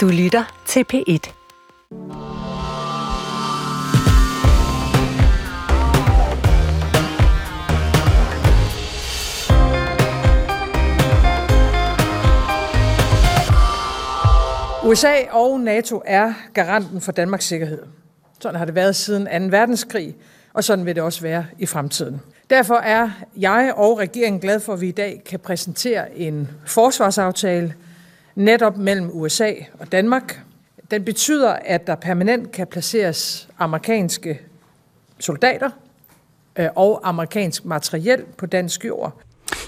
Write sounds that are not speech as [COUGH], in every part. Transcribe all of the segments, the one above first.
Du lytter til P1. USA og NATO er garanten for Danmarks sikkerhed. Sådan har det været siden 2. verdenskrig, og sådan vil det også være i fremtiden. Derfor er jeg og regeringen glad for, at vi i dag kan præsentere en forsvarsaftale netop mellem USA og Danmark. Den betyder, at der permanent kan placeres amerikanske soldater øh, og amerikansk materiel på dansk jord.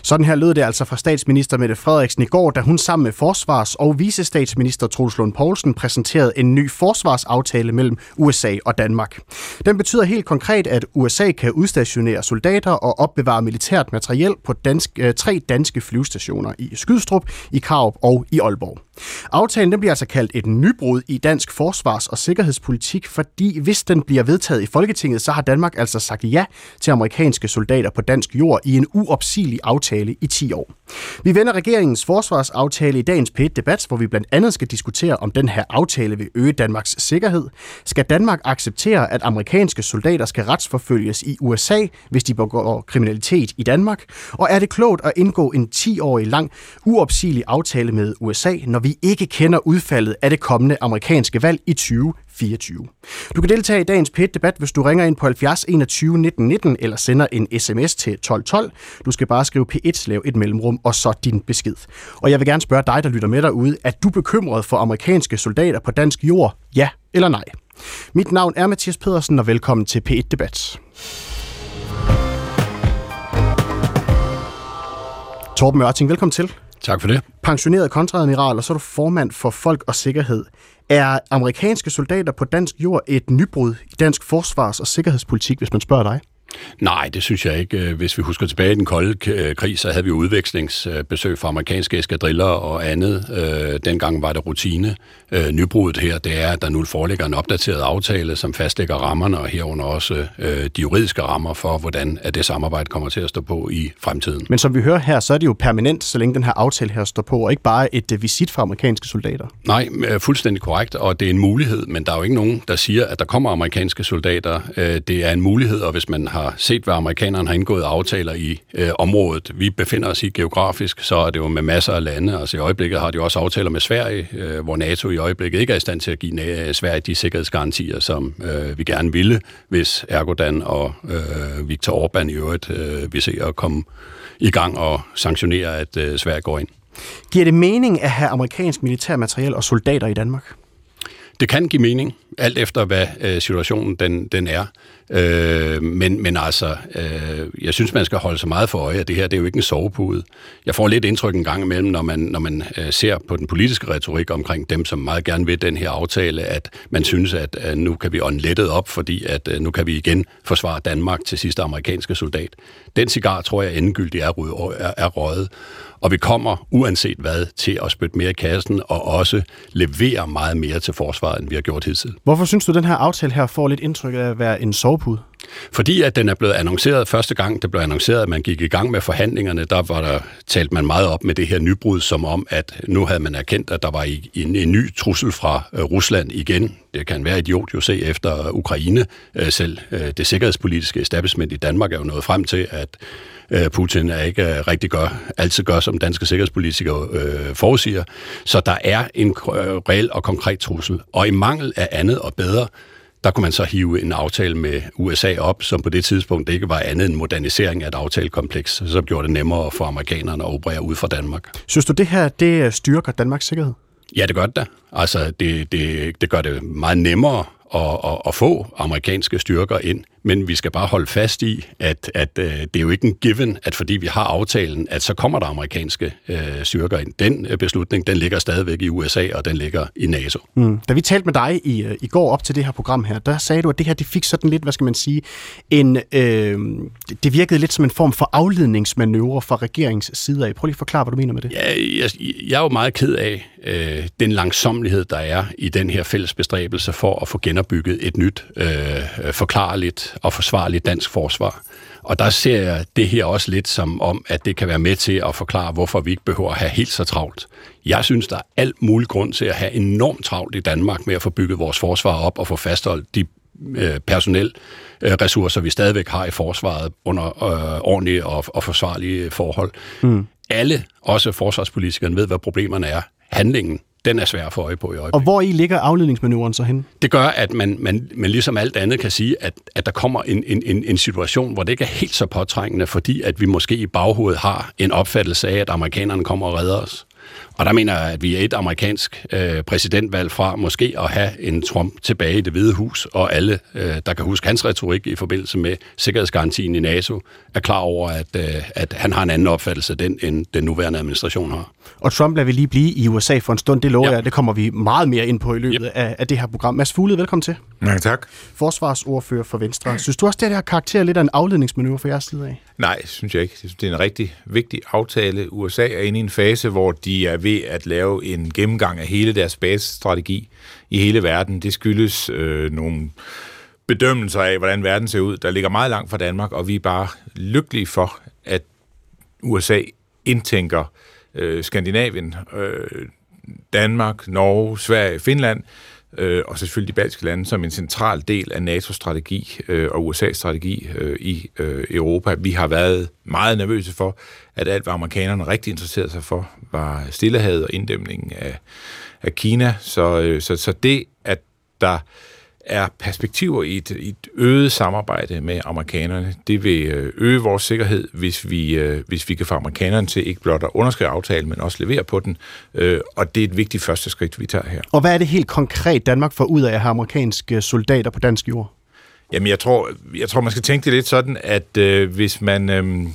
Sådan her lød det altså fra statsminister Mette Frederiksen i går, da hun sammen med forsvars- og visestatsminister Troels Lund Poulsen præsenterede en ny forsvarsaftale mellem USA og Danmark. Den betyder helt konkret, at USA kan udstationere soldater og opbevare militært materiel på dansk, øh, tre danske flyvestationer i Skydstrup, i Karup og i Aalborg. Aftalen den bliver altså kaldt et nybrud i dansk forsvars- og sikkerhedspolitik, fordi hvis den bliver vedtaget i Folketinget, så har Danmark altså sagt ja til amerikanske soldater på dansk jord i en uopsigelig aftale i 10 år. Vi vender regeringens forsvarsaftale i dagens p debat hvor vi blandt andet skal diskutere, om den her aftale vil øge Danmarks sikkerhed. Skal Danmark acceptere, at amerikanske soldater skal retsforfølges i USA, hvis de begår kriminalitet i Danmark? Og er det klogt at indgå en 10-årig lang uopsigelig aftale med USA, når vi ikke kender udfaldet af det kommende amerikanske valg i 2024. Du kan deltage i dagens pet debat hvis du ringer ind på 70 21 19 19 eller sender en sms til 1212. Du skal bare skrive P1, lav et mellemrum og så din besked. Og jeg vil gerne spørge dig, der lytter med derude, er du bekymret for amerikanske soldater på dansk jord? Ja eller nej? Mit navn er Mathias Pedersen, og velkommen til P1 Debat. Torben Mørting, velkommen til. Tak for det. Pensioneret kontradmiral, og så er du formand for Folk og Sikkerhed. Er amerikanske soldater på dansk jord et nybrud i dansk forsvars- og sikkerhedspolitik, hvis man spørger dig? Nej, det synes jeg ikke. Øh, hvis vi husker tilbage i den kolde øh, krig, så havde vi udvekslingsbesøg fra amerikanske eskadriller og andet. Øh, dengang var det rutine. Nybruddet her, det er, at der nu foreligger en opdateret aftale, som fastlægger rammerne, og herunder også de juridiske rammer for, hvordan det samarbejde kommer til at stå på i fremtiden. Men som vi hører her, så er det jo permanent, så længe den her aftale her står på, og ikke bare et visit fra amerikanske soldater. Nej, fuldstændig korrekt, og det er en mulighed, men der er jo ikke nogen, der siger, at der kommer amerikanske soldater. Det er en mulighed, og hvis man har har set, hvad amerikanerne har indgået aftaler i øh, området. Vi befinder os i geografisk, så er det jo med masser af lande. Altså i øjeblikket har de også aftaler med Sverige, øh, hvor NATO i øjeblikket ikke er i stand til at give Sverige de sikkerhedsgarantier, som øh, vi gerne ville, hvis Erdogan og øh, Viktor Orbán i øvrigt øh, vil se at komme i gang og sanktionere, at øh, Sverige går ind. Giver det mening at have amerikansk militærmateriel og soldater i Danmark? Det kan give mening, alt efter hvad øh, situationen den, den er. Øh, men, men altså, øh, jeg synes, man skal holde sig meget for øje, at det her det er jo ikke en sovepude. Jeg får lidt indtryk en gang imellem, når man, når man øh, ser på den politiske retorik omkring dem, som meget gerne vil den her aftale, at man synes, at øh, nu kan vi ånde lettet op, fordi at øh, nu kan vi igen forsvare Danmark til sidste amerikanske soldat. Den cigar, tror jeg, endegyldigt er, er, er røget. Og vi kommer, uanset hvad, til at spytte mere i kassen og også levere meget mere til forsvaret, end vi har gjort hidtil. Hvorfor synes du, at den her aftale her får lidt indtryk af at være en sovepude? Fordi at den er blevet annonceret første gang, det blev annonceret, at man gik i gang med forhandlingerne, der var der talt man meget op med det her nybrud, som om, at nu havde man erkendt, at der var en, en ny trussel fra øh, Rusland igen. Det kan være idiot jo se efter Ukraine. Øh, selv øh, det sikkerhedspolitiske establishment i Danmark er jo nået frem til, at Putin er ikke rigtig gør, altid gør, som danske sikkerhedspolitikere øh, forudsiger. Så der er en reel og konkret trussel. Og i mangel af andet og bedre, der kunne man så hive en aftale med USA op, som på det tidspunkt ikke var andet end modernisering af et aftalekompleks, som gjorde det nemmere for amerikanerne at operere ud fra Danmark. Synes du, det her det styrker Danmarks sikkerhed? Ja, det gør det da. Altså, det, det, det gør det meget nemmere at, at, at få amerikanske styrker ind. Men vi skal bare holde fast i, at, at uh, det er jo ikke en given, at fordi vi har aftalen, at så kommer der amerikanske uh, styrker ind. Den uh, beslutning, den ligger stadigvæk i USA, og den ligger i NATO. Mm. Da vi talte med dig i, uh, i går op til det her program her, der sagde du, at det her det fik sådan lidt, hvad skal man sige, en, uh, det virkede lidt som en form for afledningsmanøvre fra regeringens side af. Prøv lige at forklare, hvad du mener med det. Ja, jeg, jeg er jo meget ked af, øh, den langsomlighed, der er i den her fælles bestræbelse for at få genopbygget et nyt, øh, forklarligt og forsvarligt dansk forsvar. Og der ser jeg det her også lidt som om, at det kan være med til at forklare, hvorfor vi ikke behøver at have helt så travlt. Jeg synes, der er alt mulig grund til at have enormt travlt i Danmark med at få bygget vores forsvar op og få fastholdt de øh, personel øh, ressourcer, vi stadigvæk har i forsvaret under øh, ordentlige og, og forsvarlige forhold. Mm. Alle, også forsvarspolitikerne, ved, hvad problemerne er. Handlingen, den er svær at få øje på i øjeblikket. Og hvor i ligger afledningsmanøvren så hen? Det gør, at man, man, man ligesom alt andet kan sige, at, at der kommer en, en, en situation, hvor det ikke er helt så påtrængende, fordi at vi måske i baghovedet har en opfattelse af, at amerikanerne kommer og redder os. Og der mener jeg, at vi er et amerikansk øh, præsidentvalg fra måske at have en Trump tilbage i det hvide hus, og alle, øh, der kan huske hans retorik i forbindelse med sikkerhedsgarantien i NATO, er klar over, at, øh, at han har en anden opfattelse den, end den nuværende administration har. Og Trump lader vi lige blive i USA for en stund, det lover ja. jeg. Det kommer vi meget mere ind på i løbet yep. af, af det her program. Mads Fuglede, velkommen til. Mange tak. Forsvarsordfører for Venstre. Synes du også, det her karakter lidt af en afledningsmanøvre for jeres side af? Nej, synes jeg ikke. Jeg synes, det er en rigtig vigtig aftale. USA er inde i en fase, hvor de er ved at lave en gennemgang af hele deres basestrategi i hele verden. Det skyldes øh, nogle bedømmelser af, hvordan verden ser ud, der ligger meget langt fra Danmark, og vi er bare lykkelige for, at USA indtænker øh, Skandinavien, øh, Danmark, Norge, Sverige, Finland, øh, øh, og selvfølgelig de baltiske lande som en central del af NATO-strategi øh, og USA's strategi øh, i øh, Europa. Vi har været meget nervøse for, at alt, hvad amerikanerne rigtig interesserede sig for, var stillehavet og inddæmningen af, af Kina. Så, øh, så, så det, at der er perspektiver i et, et øget samarbejde med amerikanerne. Det vil øh, øge vores sikkerhed, hvis vi, øh, hvis vi kan få amerikanerne til ikke blot at underskrive aftalen, men også levere på den. Øh, og det er et vigtigt første skridt, vi tager her. Og hvad er det helt konkret, Danmark får ud af at have amerikanske soldater på dansk jord? Jamen, jeg tror, jeg tror man skal tænke det lidt sådan, at øh, hvis man... Øh,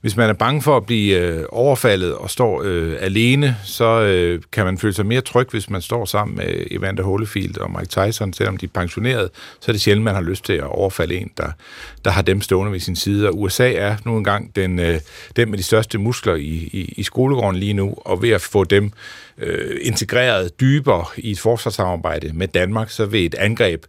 hvis man er bange for at blive øh, overfaldet og står øh, alene, så øh, kan man føle sig mere tryg, hvis man står sammen med Evander Holyfield og Mike Tyson, selvom de er pensioneret. Så er det sjældent, man har lyst til at overfalde en, der, der har dem stående ved sin side. Og USA er nu engang den, øh, den med de største muskler i, i, i skolegården lige nu, og ved at få dem øh, integreret dybere i et forsvarssamarbejde med Danmark, så vil et angreb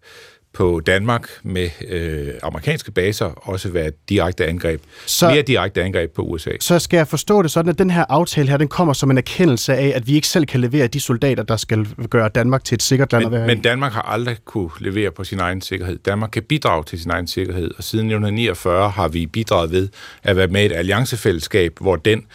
på Danmark med øh, amerikanske baser også være direkte angreb. Så, mere direkte angreb på USA. Så skal jeg forstå det sådan, at den her aftale her, den kommer som en erkendelse af, at vi ikke selv kan levere de soldater, der skal gøre Danmark til et sikkert land men, at være Men Danmark har aldrig kunne levere på sin egen sikkerhed. Danmark kan bidrage til sin egen sikkerhed, og siden 1949 har vi bidraget ved at være med i et alliancefællesskab, hvor den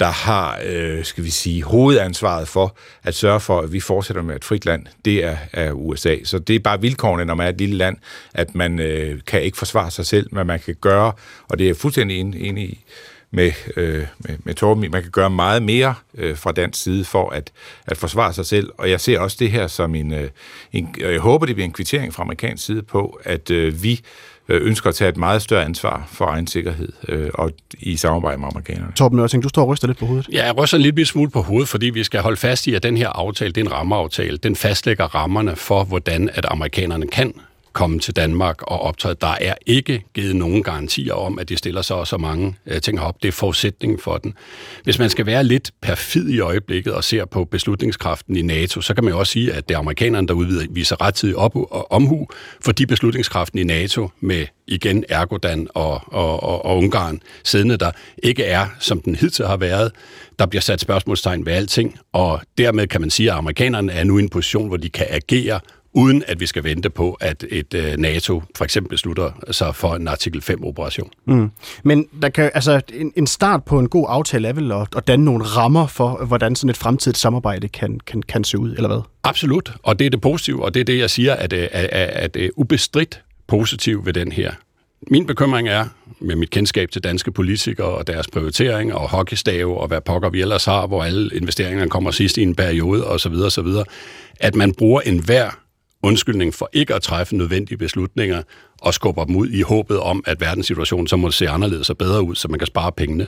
der har, øh, skal vi sige, hovedansvaret for at sørge for, at vi fortsætter med et frit land, det er, er USA. Så det er bare vilkårene, når man er et lille land, at man øh, kan ikke forsvare sig selv, men man kan gøre, og det er fuldstændig enig i, med, øh, med, med Torben. Man kan gøre meget mere øh, fra dansk side for at, at forsvare sig selv, og jeg ser også det her som en, øh, en jeg håber, det bliver en kvittering fra amerikansk side på, at øh, vi ønsker at tage et meget større ansvar for egen sikkerhed øh, og i samarbejde med amerikanerne. Torben Ørting, du står og ryster lidt på hovedet. Ja, jeg ryster lidt smule på hovedet, fordi vi skal holde fast i, at den her aftale, det er en rammeaftale. Den fastlægger rammerne for, hvordan at amerikanerne kan komme til Danmark og optræde. Der er ikke givet nogen garantier om, at de stiller sig så mange øh, ting op. Det er forudsætningen for den. Hvis man skal være lidt perfid i øjeblikket og ser på beslutningskraften i NATO, så kan man jo også sige, at det er amerikanerne, der udviser rettidig op og omhu, fordi beslutningskraften i NATO med igen Ergodan og, og, og, og Ungarn siddende der ikke er, som den hidtil har været. Der bliver sat spørgsmålstegn ved alting, og dermed kan man sige, at amerikanerne er nu i en position, hvor de kan agere uden at vi skal vente på, at et øh, NATO for eksempel beslutter sig for en artikel 5-operation. Mm. Men der kan, altså, en, en start på en god aftale er vel at, at danne nogle rammer for, hvordan sådan et fremtidigt samarbejde kan, kan, kan se ud, eller hvad? Absolut, og det er det positive, og det er det, jeg siger, at, at, at, at, at ubestridt positiv ved den her. Min bekymring er, med mit kendskab til danske politikere og deres prioriteringer og hockeystave og hvad pokker vi ellers har, hvor alle investeringerne kommer sidst i en periode osv., osv., at man bruger enhver undskyldning for ikke at træffe nødvendige beslutninger og skubber dem ud i håbet om, at verdenssituationen så må se anderledes og bedre ud, så man kan spare pengene.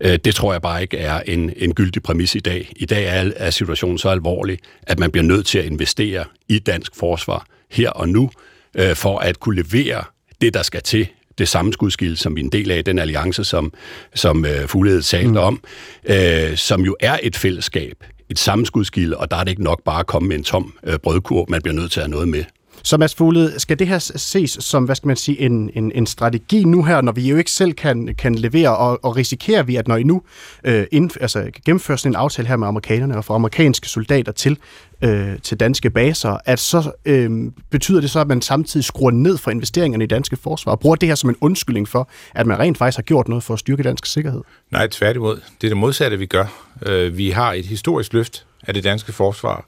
Øh, det tror jeg bare ikke er en, en gyldig præmis i dag. I dag er, er situationen så alvorlig, at man bliver nødt til at investere i dansk forsvar her og nu, øh, for at kunne levere det, der skal til det samme skudskilde, som vi er en del af, den alliance, som, som uh, Fuglede talte mm. om, uh, som jo er et fællesskab et sammenskudskilde, og der er det ikke nok bare at komme med en tom øh, brødkurv, man bliver nødt til at have noget med. Så Mads Fugled, skal det her ses som, hvad skal man sige, en, en, en strategi nu her, når vi jo ikke selv kan, kan levere, og, og risikerer vi, at når I nu øh, ind, altså, gennemfører sådan en aftale her med amerikanerne og får amerikanske soldater til, øh, til danske baser, at så øh, betyder det så, at man samtidig skruer ned for investeringerne i danske forsvar, og bruger det her som en undskyldning for, at man rent faktisk har gjort noget for at styrke dansk sikkerhed? Nej, tværtimod. Det er det modsatte, vi gør. Øh, vi har et historisk løft af det danske forsvar,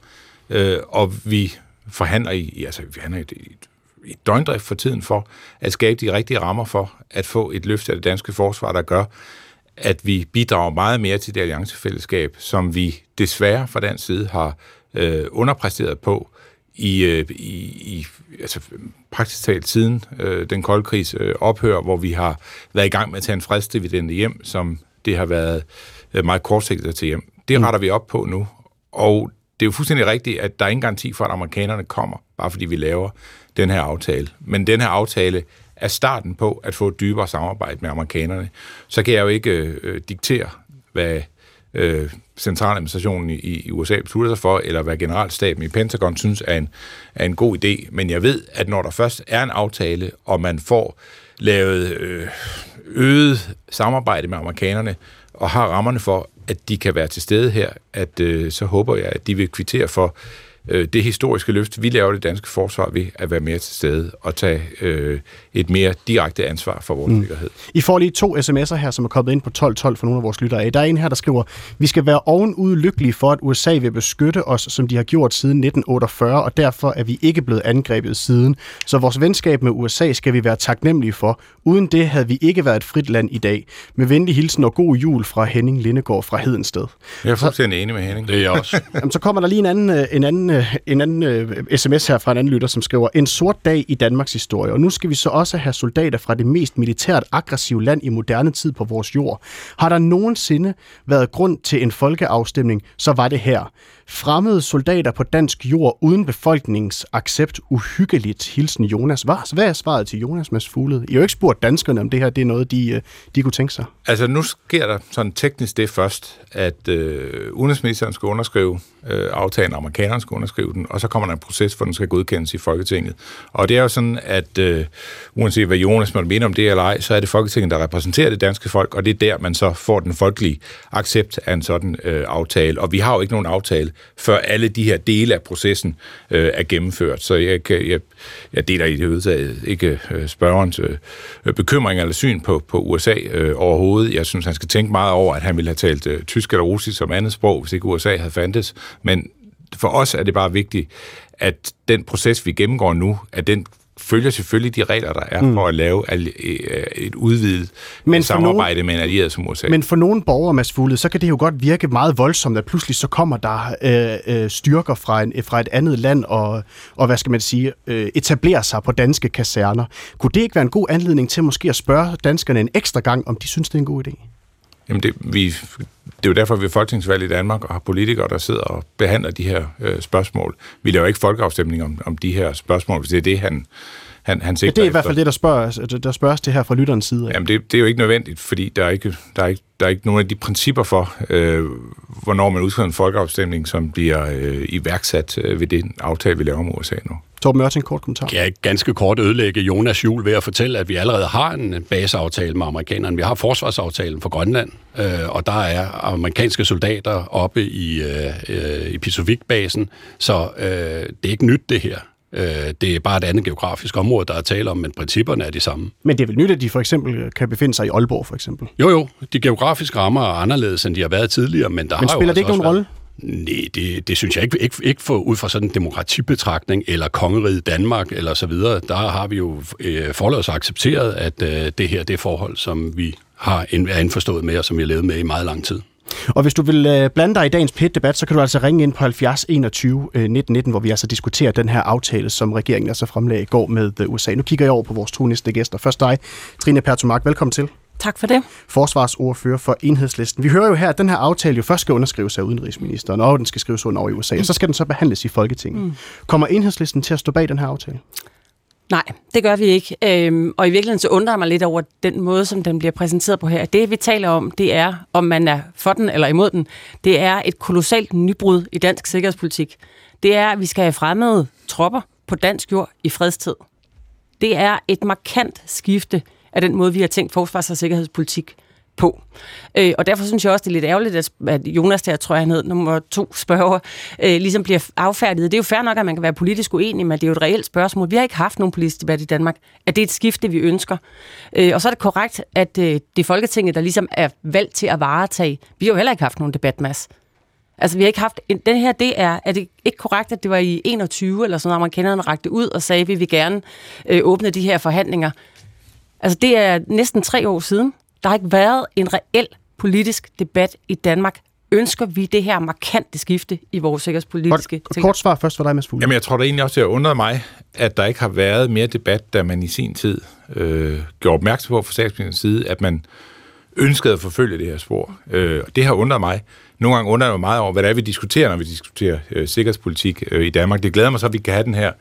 øh, og vi forhandler i, altså vi forhandler i, i, i døgndrift for tiden for at skabe de rigtige rammer for at få et løft af det danske forsvar, der gør, at vi bidrager meget mere til det alliancefællesskab, som vi desværre fra den side har øh, underpræsteret på i, øh, i, i altså, praktisk talt siden øh, den kolde krigs øh, ophør, hvor vi har været i gang med at tage en fredsdividende hjem, som det har været øh, meget kortsigtet til hjem. Det mm. retter vi op på nu, og det er jo fuldstændig rigtigt, at der er ingen garanti for, at amerikanerne kommer, bare fordi vi laver den her aftale. Men den her aftale er starten på at få et dybere samarbejde med amerikanerne. Så kan jeg jo ikke øh, diktere, hvad øh, centraladministrationen i, i USA beslutter sig for, eller hvad generalstaben i Pentagon synes er en, er en god idé. Men jeg ved, at når der først er en aftale, og man får lavet øh, øget samarbejde med amerikanerne, og har rammerne for, at de kan være til stede her, at øh, så håber jeg, at de vil kvittere for øh, det historiske løft, vi laver det danske forsvar ved at være mere til stede og tage øh, et mere direkte ansvar for vores mm. sikkerhed. I får lige to sms'er her, som er kommet ind på 1212 for nogle af vores lyttere. Der er en her, der skriver, vi skal være ovenud lykkelige for, at USA vil beskytte os, som de har gjort siden 1948, og derfor er vi ikke blevet angrebet siden. Så vores venskab med USA skal vi være taknemmelige for. Uden det havde vi ikke været et frit land i dag. Med venlig hilsen og god jul fra Henning Lindegård fra Hedensted. Jeg er fuldstændig enig med Henning. Det er jeg også. Jamen, så kommer der lige en anden, øh, en anden, Øh, en anden øh, uh, sms her fra en anden lytter, som skriver, en sort dag i Danmarks historie, og nu skal vi så også have soldater fra det mest militært aggressive land i moderne tid på vores jord. Har der nogensinde været grund til en folkeafstemning, så var det her. Fremmede soldater på dansk jord uden befolkningens accept uhyggeligt. Hilsen Jonas. Hvad er svaret til Jonas Mads Fuglede? I har jo ikke spurgt danskerne, om det her det er noget, de, øh, de kunne tænke sig. Altså nu sker der sådan teknisk det først, at øh, udenrigsministeren skal underskrive øh, aftalen, amerikanerne skal underskrive den, og så kommer der en proces, hvor den skal godkendes i Folketinget. Og det er jo sådan, at øh, uanset hvad Jonas måtte mene om det eller ej, så er det Folketinget, der repræsenterer det danske folk, og det er der, man så får den folkelige accept af en sådan øh, aftale. Og vi har jo ikke nogen aftale, før alle de her dele af processen øh, er gennemført. Så jeg, jeg, jeg deler i det udtaget ikke øh, spørgerens øh, bekymring eller syn på, på USA øh, overhovedet. Jeg synes, han skal tænke meget over, at han ville have talt øh, tysk eller russisk som andet sprog, hvis ikke USA havde fandtes. Men for os er det bare vigtigt, at den proces, vi gennemgår nu, at den følger selvfølgelig de regler, der er mm. for at lave øh, et udvidet men samarbejde nogen, med en allieret som USA. Men for nogle borgere, Mads Fuglede, så kan det jo godt virke meget voldsomt, at pludselig så kommer der øh, øh, styrker fra, en, fra et andet land og, og hvad skal man sige, øh, etablerer sig på danske kaserner. Kunne det ikke være en god anledning til måske at spørge danskerne en ekstra gang, om de synes, det er en god idé? Jamen det, vi, det er jo derfor, vi har folketingsvalg i Danmark og har politikere, der sidder og behandler de her øh, spørgsmål. Vi laver ikke folkeafstemning om, om de her spørgsmål, hvis det er det, han, han, han sigter ja, det er i hvert fald det, der spørges, der spørges til her fra lytterens side. Jamen det, det er jo ikke nødvendigt, fordi der er ikke, der er ikke, der er ikke nogen af de principper for, øh, hvornår man udskriver en folkeafstemning, som bliver øh, iværksat øh, ved den aftale, vi laver med USA nu. Torben Mørting, kort kommentar. Kan jeg ganske kort ødelægge Jonas Jul ved at fortælle, at vi allerede har en baseaftale med amerikanerne. Vi har forsvarsaftalen for Grønland, øh, og der er amerikanske soldater oppe i, øh, øh i Pisovik-basen, så øh, det er ikke nyt det her. Øh, det er bare et andet geografisk område, der er tale om, men principperne er de samme. Men det er vel nyt, at de for eksempel kan befinde sig i Aalborg, for eksempel? Jo, jo. De geografiske rammer er anderledes, end de har været tidligere, men der men har spiller jo det ikke nogen rolle? Nej, det, det synes jeg ikke, ikke, ikke for, ud fra sådan en demokratibetragtning, eller kongeriget Danmark, eller så videre. Der har vi jo øh, forløbs accepteret, at øh, det her det er forhold, som vi har er indforstået med, og som vi har levet med i meget lang tid. Og hvis du vil øh, blande dig i dagens PET-debat, så kan du altså ringe ind på 70 21 øh, 19 19, hvor vi altså diskuterer den her aftale, som regeringen altså fremlagde i går med øh, USA. Nu kigger jeg over på vores to næste gæster. Først dig, Trine Pertumark. Velkommen til. Tak for det. Forsvarsordfører for Enhedslisten. Vi hører jo her, at den her aftale jo først skal underskrives af udenrigsministeren, og den skal skrives under over i USA, og så skal den så behandles i Folketinget. Mm. Kommer Enhedslisten til at stå bag den her aftale? Nej, det gør vi ikke. Øhm, og i virkeligheden så undrer jeg mig lidt over den måde, som den bliver præsenteret på her. Det, vi taler om, det er, om man er for den eller imod den. Det er et kolossalt nybrud i dansk sikkerhedspolitik. Det er, at vi skal have fremmede tropper på dansk jord i fredstid. Det er et markant skifte af den måde, vi har tænkt forsvars- og sikkerhedspolitik på. Øh, og derfor synes jeg også, det er lidt ærgerligt, at Jonas der, tror jeg han hed, nummer to spørger, øh, ligesom bliver affærdiget. Det er jo fair nok, at man kan være politisk uenig, men det er jo et reelt spørgsmål. Vi har ikke haft nogen politisk debat i Danmark. Er det et skifte, vi ønsker? Øh, og så er det korrekt, at øh, det er Folketinget, der ligesom er valgt til at varetage. Vi har jo heller ikke haft nogen debat, Mads. Altså, vi har ikke haft... En, den her, det er... Er det ikke korrekt, at det var i 21 eller sådan noget, amerikanerne rakte ud og sagde, at vi vil gerne øh, åbne de her forhandlinger? Altså, det er næsten tre år siden. Der har ikke været en reel politisk debat i Danmark. Ønsker vi det her markante skifte i vores sikkerhedspolitiske ting? Kort svar først for dig, Mads Fugle. Jamen, jeg tror da egentlig også, at jeg undrede mig, at der ikke har været mere debat, da man i sin tid øh, gjorde opmærksom på fra statsministerens side, at man ønskede at forfølge det her spor. Øh, det har undret mig. Nogle gange undrer jeg mig meget over, hvad det er, vi diskuterer, når vi diskuterer øh, sikkerhedspolitik øh, i Danmark. Det glæder mig så, at vi kan have den her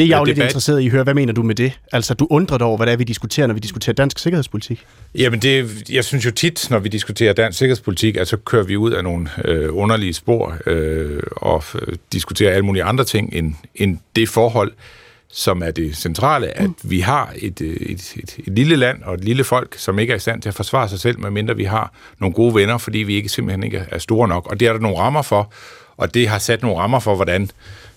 det er jeg jo lidt interesseret i at høre. Hvad mener du med det? Altså, du undrer dig over, hvad det er, vi diskuterer, når vi diskuterer dansk sikkerhedspolitik? Jamen, det, jeg synes jo tit, når vi diskuterer dansk sikkerhedspolitik, at så kører vi ud af nogle øh, underlige spor øh, og øh, diskuterer alle mulige andre ting end, end det forhold, som er det centrale, at mm. vi har et, øh, et, et, et lille land og et lille folk, som ikke er i stand til at forsvare sig selv, medmindre vi har nogle gode venner, fordi vi ikke simpelthen ikke er store nok. Og det er der nogle rammer for, og det har sat nogle rammer for, hvordan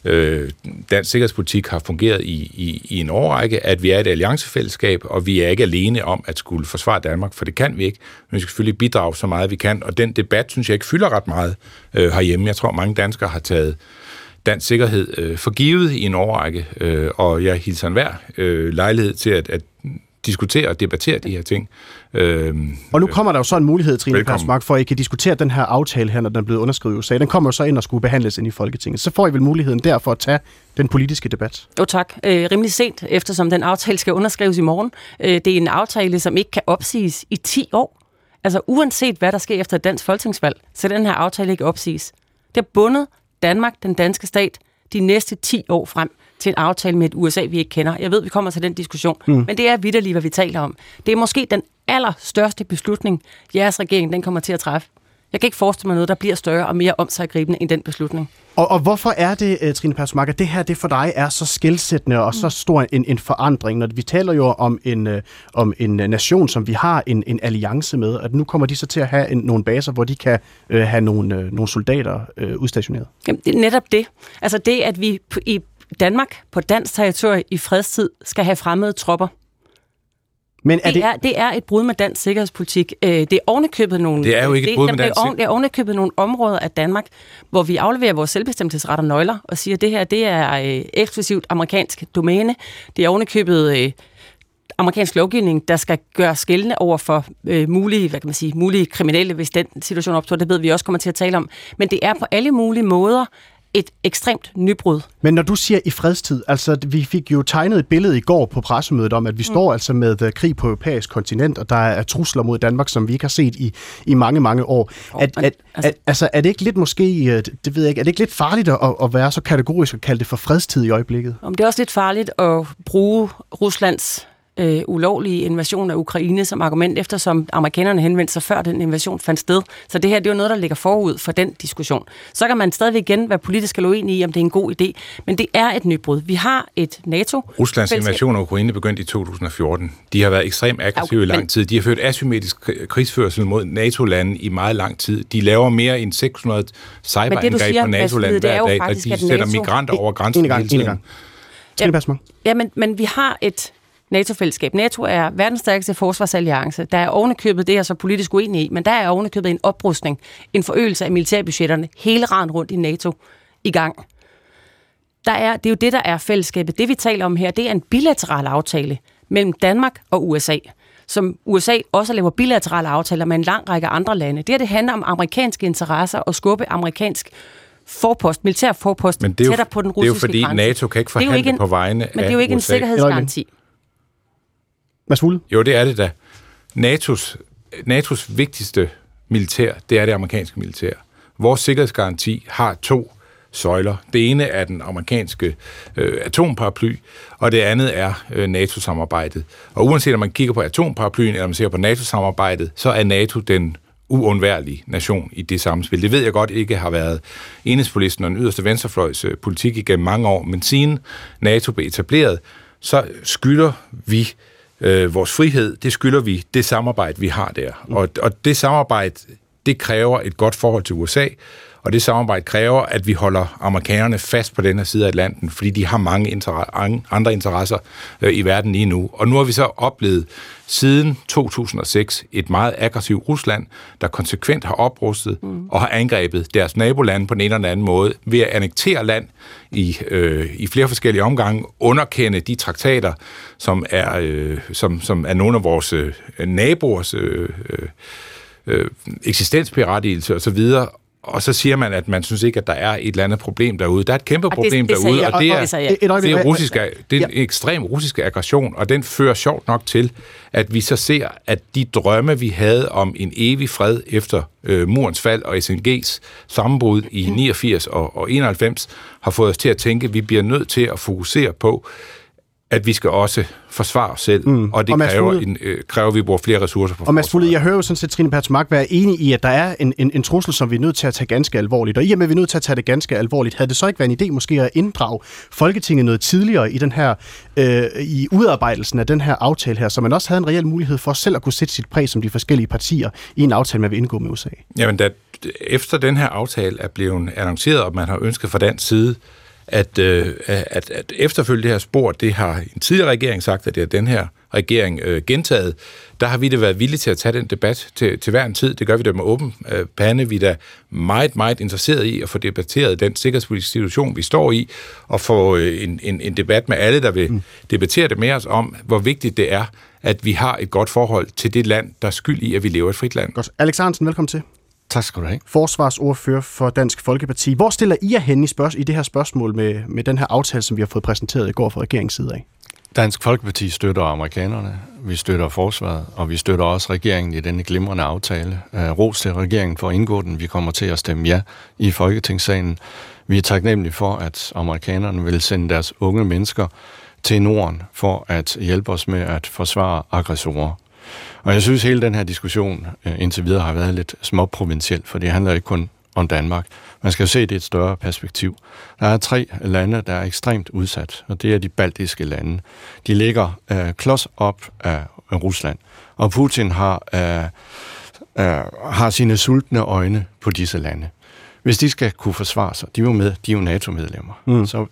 øh, dansk sikkerhedspolitik har fungeret i, i, i en årrække, at vi er et alliancefællesskab, og vi er ikke alene om at skulle forsvare Danmark, for det kan vi ikke. Men vi skal selvfølgelig bidrage så meget, vi kan, og den debat, synes jeg ikke fylder ret meget øh, herhjemme. Jeg tror, mange danskere har taget dansk sikkerhed øh, forgivet i en årrække, øh, og jeg hilser enhver øh, lejlighed til at, at diskutere og debattere de her ting. Øhm, og nu kommer der jo så en mulighed, Trine Persmark, for at I kan diskutere den her aftale her, når den er blevet underskrevet i USA. Den kommer jo så ind og skulle behandles ind i Folketinget. Så får I vel muligheden der for at tage den politiske debat? Jo tak. Øh, rimelig sent, eftersom den aftale skal underskrives i morgen. Øh, det er en aftale, som ikke kan opsiges i 10 år. Altså uanset hvad der sker efter et dansk folketingsvalg, så den her aftale ikke opsiges. Det har bundet Danmark, den danske stat, de næste 10 år frem til en aftale med et USA, vi ikke kender. Jeg ved, vi kommer til den diskussion, mm. men det er vidderligt, hvad vi taler om. Det er måske den allerstørste beslutning, jeres regering den kommer til at træffe. Jeg kan ikke forestille mig noget, der bliver større og mere omsaggribende end den beslutning. Og, og hvorfor er det, øh, Trine Persmark, at det her det for dig er så skældsættende og så stor en, en forandring, når vi taler jo om en, uh, om en nation, som vi har en, en alliance med, at nu kommer de så til at have en, nogle baser, hvor de kan uh, have nogle, uh, nogle soldater uh, udstationeret? Jamen, det er netop det. Altså det, at vi i Danmark på dansk territorie i fredstid skal have fremmede tropper. Men er det, det, er, det er et brud med dansk sikkerhedspolitik. Øh, det er ovenikøbet nogle... Det er jo ikke et brud med dansk Det er ovenikøbet nogle områder af Danmark, hvor vi afleverer vores selvbestemmelsesret og nøgler og siger, at det her det er øh, eksklusivt amerikansk domæne. Det er ovenikøbet øh, amerikansk lovgivning, der skal gøre skældende over for øh, mulige, hvad kan man sige, mulige kriminelle, hvis den situation opstår. Det ved vi også kommer til at tale om. Men det er på alle mulige måder et ekstremt nybrud. Men når du siger i fredstid, altså vi fik jo tegnet et billede i går på pressemødet om, at vi mm. står altså med uh, krig på europæisk kontinent, og der er trusler mod Danmark, som vi ikke har set i, i mange, mange år. Oh, at, at, altså, at, altså er det ikke lidt måske, øh, det ved jeg ikke, er det ikke lidt farligt at, at være så kategorisk og kalde det for fredstid i øjeblikket? Om det er også lidt farligt at bruge Ruslands øh, ulovlige invasion af Ukraine som argument, eftersom amerikanerne henvendte sig før den invasion fandt sted. Så det her det er jo noget, der ligger forud for den diskussion. Så kan man stadigvæk igen være politisk eller uenig i, om det er en god idé, men det er et nybrud. Vi har et NATO... Ruslands invasion af Ukraine begyndte i 2014. De har været ekstremt aggressive okay, i lang men... tid. De har ført asymmetrisk krigsførsel mod NATO-lande i meget lang tid. De laver mere end 600 cyberangreb på NATO-lande hver dag, og de sætter NATO... migranter over grænsen hele tiden. Ja, ja men, men vi har et NATO-fællesskab. NATO er verdens stærkeste forsvarsalliance. Der er ovenikøbet, det er så politisk uenig i, men der er ovenikøbet en oprustning, en forøgelse af militærbudgetterne hele raden rundt i NATO i gang. Der er, det er jo det, der er fællesskabet. Det, vi taler om her, det er en bilateral aftale mellem Danmark og USA som USA også laver bilaterale aftaler med en lang række andre lande. Det her, det handler om amerikanske interesser og skubbe amerikansk forpost, militær forpost men det er jo, tættere på den russiske grænse. Det er jo fordi, grænse. NATO kan ikke forhandle en, på vegne af Men det er jo ikke USA. en sikkerhedsgaranti. Mads Fugle? Jo, det er det da. NATO's, NATO's vigtigste militær, det er det amerikanske militær. Vores sikkerhedsgaranti har to søjler. Det ene er den amerikanske øh, atomparaply, og det andet er øh, NATO-samarbejdet. Og uanset om man kigger på atomparaplyen, eller man ser på NATO-samarbejdet, så er NATO den uundværlig nation i det samspil. Det ved jeg godt ikke har været enhedspolisten og den yderste venstrefløjs øh, politik igennem mange år, men siden NATO blev etableret, så skylder vi øh, vores frihed, det skylder vi det samarbejde, vi har der. Og, og det samarbejde, det kræver et godt forhold til USA, og det samarbejde kræver, at vi holder amerikanerne fast på den her side af Atlanten, fordi de har mange inter- andre interesser øh, i verden lige nu. Og nu har vi så oplevet siden 2006 et meget aggressivt Rusland, der konsekvent har oprustet mm. og har angrebet deres nabolande på en eller anden måde ved at annektere land i, øh, i flere forskellige omgange, underkende de traktater, som er, øh, som, som er nogle af vores øh, naboers øh, øh, eksistensberettigelse osv., og så siger man, at man synes ikke, at der er et eller andet problem derude. Der er et kæmpe problem det, det derude, og det er, det er, det er, russisk, det er en ekstrem russisk aggression, og den fører sjovt nok til, at vi så ser, at de drømme, vi havde om en evig fred efter øh, murens fald og SNG's sammenbrud i 89 og, og 91, har fået os til at tænke, at vi bliver nødt til at fokusere på, at vi skal også forsvare os selv, mm. og det og kræver, Fugle, en, øh, kræver, at vi bruger flere ressourcer på Og Mads Fugle, jeg hører jo sådan set Trine Pertumak være enig i, at der er en, en, en trussel, som vi er nødt til at tage ganske alvorligt. Og i og med, at vi er nødt til at tage det ganske alvorligt, havde det så ikke været en idé måske at inddrage Folketinget noget tidligere i den her øh, i udarbejdelsen af den her aftale her, så man også havde en reel mulighed for selv at kunne sætte sit præg som de forskellige partier i en aftale, man vil indgå med USA? Jamen, da, efter den her aftale er blevet annonceret, og man har ønsket fra dansk side, at, øh, at, at efterfølge det her spor, det har en tidligere regering sagt, at det er den her regering øh, gentaget. Der har vi da været villige til at tage den debat til, til hver en tid. Det gør vi da med åben øh, pande. Vi er da meget, meget interesseret i at få debatteret den sikkerhedspolitiske situation, vi står i, og få øh, en, en, en debat med alle, der vil mm. debattere det med os om, hvor vigtigt det er, at vi har et godt forhold til det land, der er skyld i, at vi lever i et frit land. Godt. Alex Hansen, velkommen til. Tak skal du have. Forsvarsordfører for Dansk Folkeparti. Hvor stiller I jer hen i, spørg- i det her spørgsmål med, med den her aftale, som vi har fået præsenteret i går fra regeringens side af? Dansk Folkeparti støtter amerikanerne, vi støtter forsvaret, og vi støtter også regeringen i denne glimrende aftale. Uh, ros til regeringen for at indgå den. Vi kommer til at stemme ja i Folketingssalen. Vi er taknemmelige for, at amerikanerne vil sende deres unge mennesker til Norden for at hjælpe os med at forsvare aggressorer. Og jeg synes, hele den her diskussion øh, indtil videre har været lidt småprovinciel, for det handler ikke kun om Danmark. Man skal jo se det i et større perspektiv. Der er tre lande, der er ekstremt udsat, og det er de baltiske lande. De ligger øh, klods op af Rusland, og Putin har, øh, øh, har sine sultne øjne på disse lande. Hvis de skal kunne forsvare sig, de er jo med, de er jo NATO-medlemmer, mm. så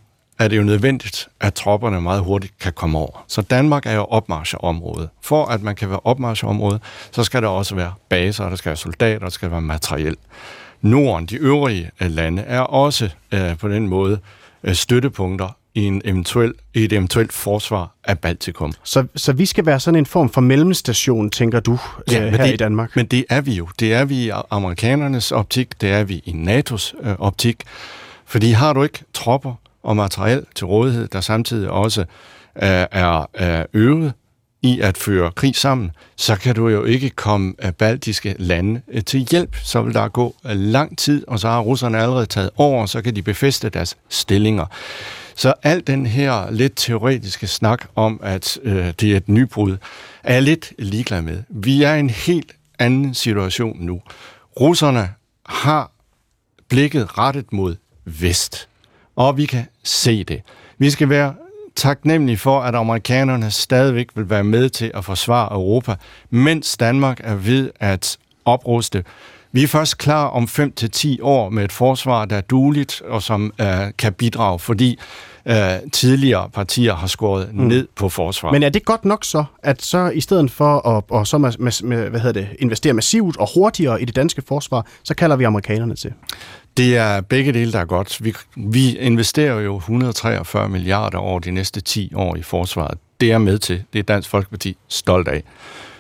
er det jo nødvendigt, at tropperne meget hurtigt kan komme over. Så Danmark er jo opmarcheområde. For at man kan være opmarcheområde, så skal der også være baser, der skal være soldater, der skal være materiel. Norden, de øvrige lande, er også øh, på den måde øh, støttepunkter i, en eventuel, i et eventuelt forsvar af Baltikum. Så, så vi skal være sådan en form for mellemstation, tænker du, ja, øh, her det, i Danmark? Men det er vi jo. Det er vi i amerikanernes optik, det er vi i NATO's øh, optik. Fordi har du ikke tropper, og materiel til rådighed, der samtidig også øh, er, øh, øvet i at føre krig sammen, så kan du jo ikke komme af baltiske lande øh, til hjælp. Så vil der gå øh, lang tid, og så har russerne allerede taget over, og så kan de befeste deres stillinger. Så al den her lidt teoretiske snak om, at øh, det er et nybrud, er jeg lidt ligeglad med. Vi er i en helt anden situation nu. Russerne har blikket rettet mod vest og vi kan se det. Vi skal være taknemmelige for, at amerikanerne stadigvæk vil være med til at forsvare Europa, mens Danmark er ved at opruste. Vi er først klar om 5-10 år med et forsvar, der er dueligt og som uh, kan bidrage, fordi uh, tidligere partier har skåret mm. ned på forsvar. Men er det godt nok så, at så i stedet for at og så med, med, med, hvad hedder det, investere massivt og hurtigere i det danske forsvar, så kalder vi amerikanerne til? Det er begge dele, der er godt. Vi, vi investerer jo 143 milliarder over de næste 10 år i forsvaret. Det er med til. Det er Dansk Folkeparti stolt af.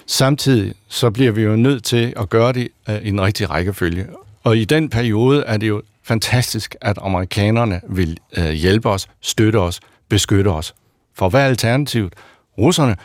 Samtidig så bliver vi jo nødt til at gøre det øh, i en rigtig rækkefølge. Og i den periode er det jo fantastisk, at amerikanerne vil øh, hjælpe os, støtte os, beskytte os. For hvad er alternativet? Russerne?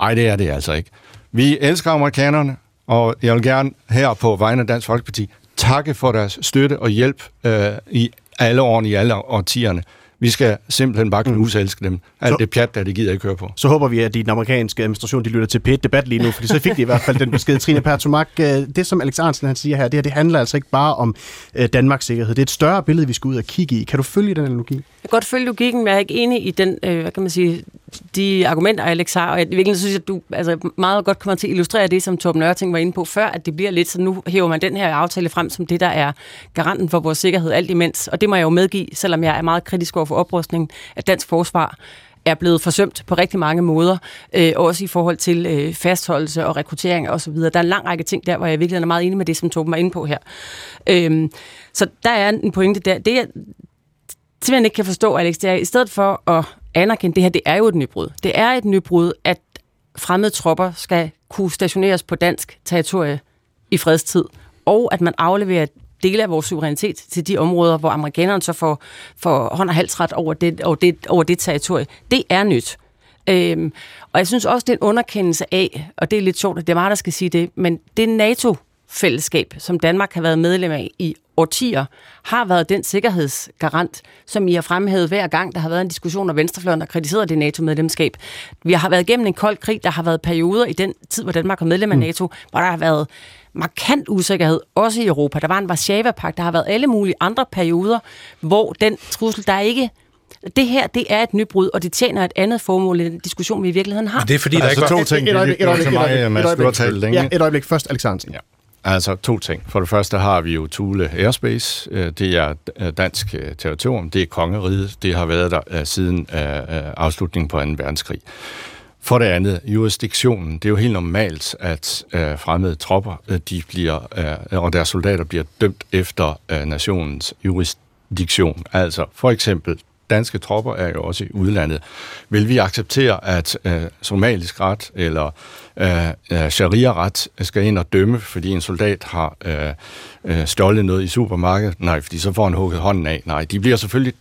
Ej, det er det altså ikke. Vi elsker amerikanerne, og jeg vil gerne her på vegne af Dansk Folkeparti takke for deres støtte og hjælp øh, i alle årene i alle årtierne. Vi skal simpelthen bare knuse elske dem. Alt så, det pjat, der det gider ikke køre på. Så håber vi, at den amerikanske administration de lytter til pæt debat lige nu, for så fik de i hvert fald den besked. Trine Pertumak, øh, det som Alex Arnsen han siger her, det her det handler altså ikke bare om øh, Danmarks sikkerhed. Det er et større billede, vi skal ud og kigge i. Kan du følge den analogi? Jeg kan godt følge logikken, men jeg er ikke enig i den, øh, hvad kan man sige, de argumenter, Alex har, og jeg virkelig synes, at du altså, meget godt kommer til at illustrere det, som Torben Nørting var inde på før, at det bliver lidt, så nu hæver man den her aftale frem som det, der er garanten for vores sikkerhed alt imens. Og det må jeg jo medgive, selvom jeg er meget kritisk over for oprustningen, at dansk forsvar er blevet forsømt på rigtig mange måder, øh, også i forhold til øh, fastholdelse og rekruttering osv. Der er en lang række ting der, hvor jeg virkelig er meget enig med det, som Torben var inde på her. Øh, så der er en pointe der. Det, jeg simpelthen ikke kan forstå, Alex, det er, i stedet for at anerkende, det her det er jo et nybrud. Det er et nybrud, at fremmede tropper skal kunne stationeres på dansk territorie i fredstid, og at man afleverer dele af vores suverænitet til de områder, hvor amerikanerne så får, får hånd og halsret over det, over det, over det territorie. Det er nyt. Øhm, og jeg synes også, det er en underkendelse af, og det er lidt sjovt, at det er mig, der skal sige det, men det NATO-fællesskab, som Danmark har været medlem af i årtier, har været den sikkerhedsgarant, som I har fremhævet hver gang, der har været en diskussion, og Venstrefløjen har kritiseret det NATO-medlemskab. Vi har været igennem en kold krig, der har været perioder i den tid, hvor Danmark var medlem af mm. NATO, hvor der har været markant usikkerhed, også i Europa. Der var en Varsava-pagt, der har været alle mulige andre perioder, hvor den trussel, der er ikke det her, det er et nybrud, og det tjener et andet formål i den diskussion, vi i virkeligheden har. Men det er fordi, der altså, ikke var... to ting. Et øjeblik, et øjeblik, et øjeblik, et øjeblik, Ja, et øjeblik først, Alexander. Ja. Altså to ting. For det første har vi jo Thule Airspace. Øh, det er øh, dansk øh, territorium. Det er kongeriget. Det har været der siden afslutningen på 2. verdenskrig. For det andet, jurisdiktionen. Det er jo helt normalt, at fremmede tropper de bliver, og deres soldater bliver dømt efter nationens jurisdiktion. Altså for eksempel danske tropper er jo også i udlandet. Vil vi acceptere, at øh, somalisk ret eller Øh, øh, sharia-ret skal ind og dømme, fordi en soldat har øh, øh, stjålet noget i supermarkedet? Nej, fordi så får han hugget hånden af. Nej, de bliver selvfølgelig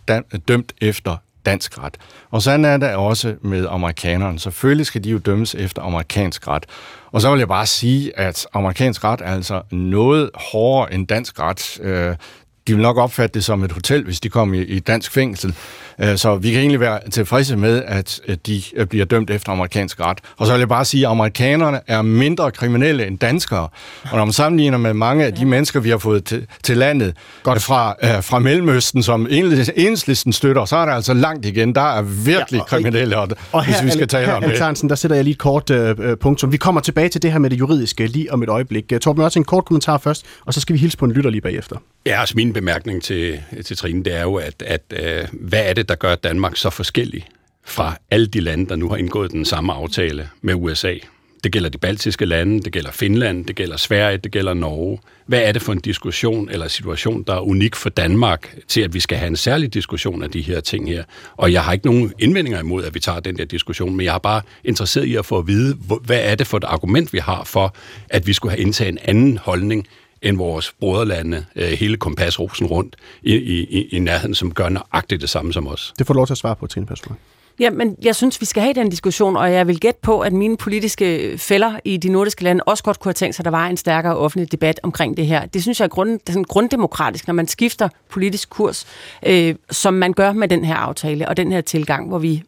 dømt efter dansk ret. Og sådan er det også med amerikanerne. Selvfølgelig skal de jo dømmes efter amerikansk ret. Og så vil jeg bare sige, at amerikansk ret er altså noget hårdere end dansk ret. Øh, de vil nok opfatte det som et hotel, hvis de kommer i, i dansk fængsel. Øh, så vi kan egentlig være tilfredse med, at de øh, bliver dømt efter amerikansk ret. Og så vil jeg bare sige, at amerikanerne er mindre kriminelle end danskere. Og når man sammenligner med mange af de mennesker, vi har fået til, til landet Godt. Fra, uh, fra Mellemøsten, som enhedslisten støtter, så er der altså langt igen. Der er virkelig ja, og, kriminelle, og, og her, hvis vi skal tale her, om det. Hansen, der sætter jeg lige et kort uh, punktum. Vi kommer tilbage til det her med det juridiske lige om et øjeblik. Torben også en kort kommentar først, og så skal vi hilse på en lytter lige bagefter. Ja, altså min bemærkning til, til Trine, det er jo, at, at øh, hvad er det, der gør Danmark så forskellig fra alle de lande, der nu har indgået den samme aftale med USA? Det gælder de baltiske lande, det gælder Finland, det gælder Sverige, det gælder Norge. Hvad er det for en diskussion eller situation, der er unik for Danmark til, at vi skal have en særlig diskussion af de her ting her? Og jeg har ikke nogen indvendinger imod, at vi tager den der diskussion, men jeg er bare interesseret i at få at vide, hvad er det for et argument, vi har for, at vi skulle have indtaget en anden holdning end vores broderlande, øh, hele kompasrosen rundt i, i, i nærheden, som gør nøjagtigt det samme som os. Det får du lov til at svare på, Trine Persson. Ja, men jeg synes, vi skal have den diskussion, og jeg vil gætte på, at mine politiske fælder i de nordiske lande også godt kunne have tænkt sig, at der var en stærkere offentlig debat omkring det her. Det synes jeg er, grund, det er sådan grunddemokratisk, når man skifter politisk kurs, øh, som man gør med den her aftale og den her tilgang, hvor vi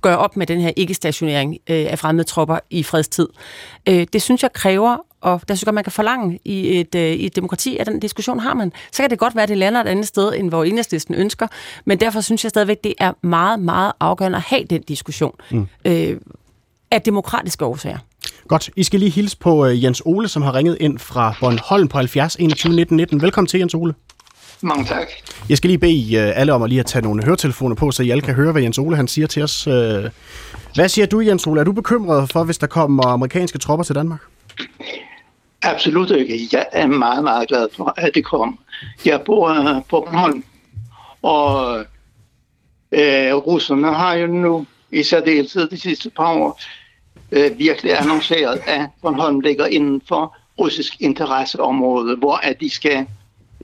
gør op med den her ikke-stationering øh, af fremmede tropper i fredstid. Øh, det synes jeg kræver, og der synes jeg, man kan forlange i et, øh, i et demokrati, at den diskussion har man. Så kan det godt være, at det lander et andet sted, end hvor enhedslisten ønsker, men derfor synes jeg stadigvæk, det er meget, meget afgørende at have den diskussion mm. øh, af demokratiske årsager. Godt. I skal lige hilse på uh, Jens Ole, som har ringet ind fra Bornholm på 70 21 19 19. Velkommen til, Jens Ole. Mange tak. Jeg skal lige bede uh, alle om at lige at tage nogle høretelefoner på, så I alle kan høre, hvad Jens Ole han siger til os. Uh, hvad siger du, Jens Ole? Er du bekymret for, hvis der kommer amerikanske tropper til Danmark? Absolut ikke. Jeg er meget, meget glad for, at det kom. Jeg bor øh, på Bornholm, og øh, russerne har jo nu i særdeleshed de sidste par år øh, virkelig annonceret, at Bornholm ligger inden for russisk interesseområde, hvor at de skal,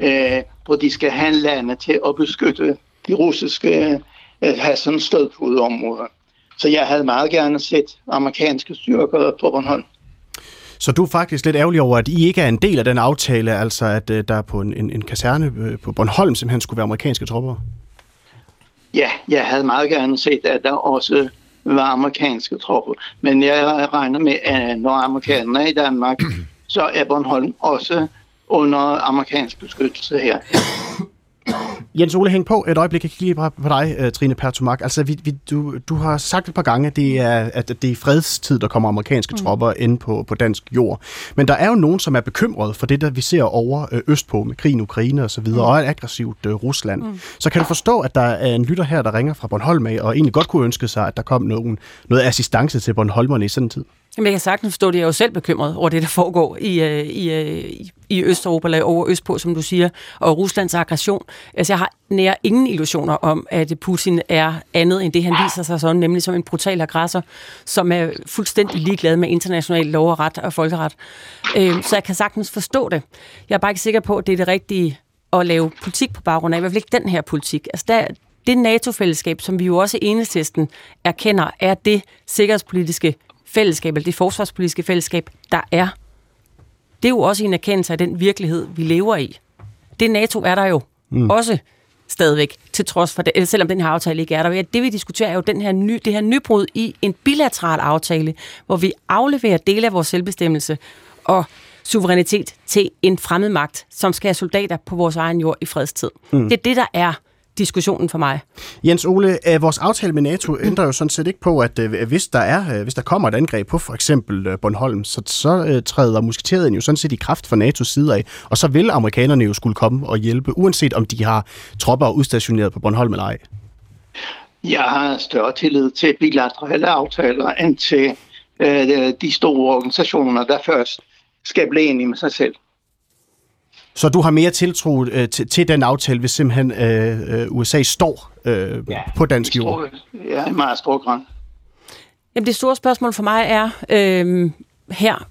øh, hvor de skal have lande til at beskytte de russiske øh, have sådan stødpudeområder. Så jeg havde meget gerne set amerikanske styrker på Bornholm. Så du er faktisk lidt ærgerlig over, at I ikke er en del af den aftale, altså at øh, der på en, en, en kaserne øh, på Bornholm simpelthen skulle være amerikanske tropper? Ja, jeg havde meget gerne set, at der også var amerikanske tropper. Men jeg regner med, at når amerikanerne er i Danmark, [CLEARS THROAT] så er Bornholm også under amerikansk beskyttelse her. Jens Ole, hæng på et øjeblik. Jeg kigger lige på dig, øh, Trine Pertumak. Altså, vi, vi, du, du har sagt et par gange, at det er, at det er fredstid, der kommer amerikanske mm. tropper ind på, på dansk jord. Men der er jo nogen, som er bekymrede for det, der vi ser over øh, østpå med krigen i Ukraine og så videre, mm. og et aggressivt øh, Rusland. Mm. Så kan du forstå, at der er en lytter her, der ringer fra Bornholm af, og egentlig godt kunne ønske sig, at der kom nogen, noget assistance til Bornholmerne i sådan en tid? Jamen, jeg kan sagtens forstå, at jeg er jo selv bekymret over det, der foregår i, øh, i, øh, i, Østeuropa, eller over Østpå, som du siger, og Ruslands aggression. Altså, jeg har nær ingen illusioner om, at Putin er andet end det, han viser sig sådan, nemlig som en brutal aggressor, som er fuldstændig ligeglad med international lov og ret og folkeret. Øh, så jeg kan sagtens forstå det. Jeg er bare ikke sikker på, at det er det rigtige at lave politik på baggrund af, i hvert fald ikke den her politik. Altså, der, det NATO-fællesskab, som vi jo også i enhedslisten erkender, er det sikkerhedspolitiske fællesskab, eller det forsvarspolitiske fællesskab, der er. Det er jo også en erkendelse af den virkelighed, vi lever i. Det NATO er der jo mm. også stadigvæk, til trods for det, selvom den her aftale ikke er der. Det vi diskuterer er jo den her ny, det her nybrud i en bilateral aftale, hvor vi afleverer dele af vores selvbestemmelse og suverænitet til en fremmed magt, som skal have soldater på vores egen jord i fredstid. Mm. Det er det, der er diskussionen for mig. Jens Ole, vores aftale med NATO ændrer jo sådan set ikke på, at øh, hvis der er, øh, hvis der kommer et angreb på for eksempel øh, Bornholm, så, så træder musketeringen jo sådan set i kraft fra NATO's side af, og så vil amerikanerne jo skulle komme og hjælpe, uanset om de har tropper udstationeret på Bornholm eller ej. Jeg har større tillid til bilaterale aftaler end til øh, de store organisationer, der først skal blive enige med sig selv. Så du har mere tiltro øh, til, til den aftale, hvis simpelthen øh, øh USA står øh, ja, på dansk jord? Ja, i meget stor grad. Jamen, det store spørgsmål for mig er øh, her,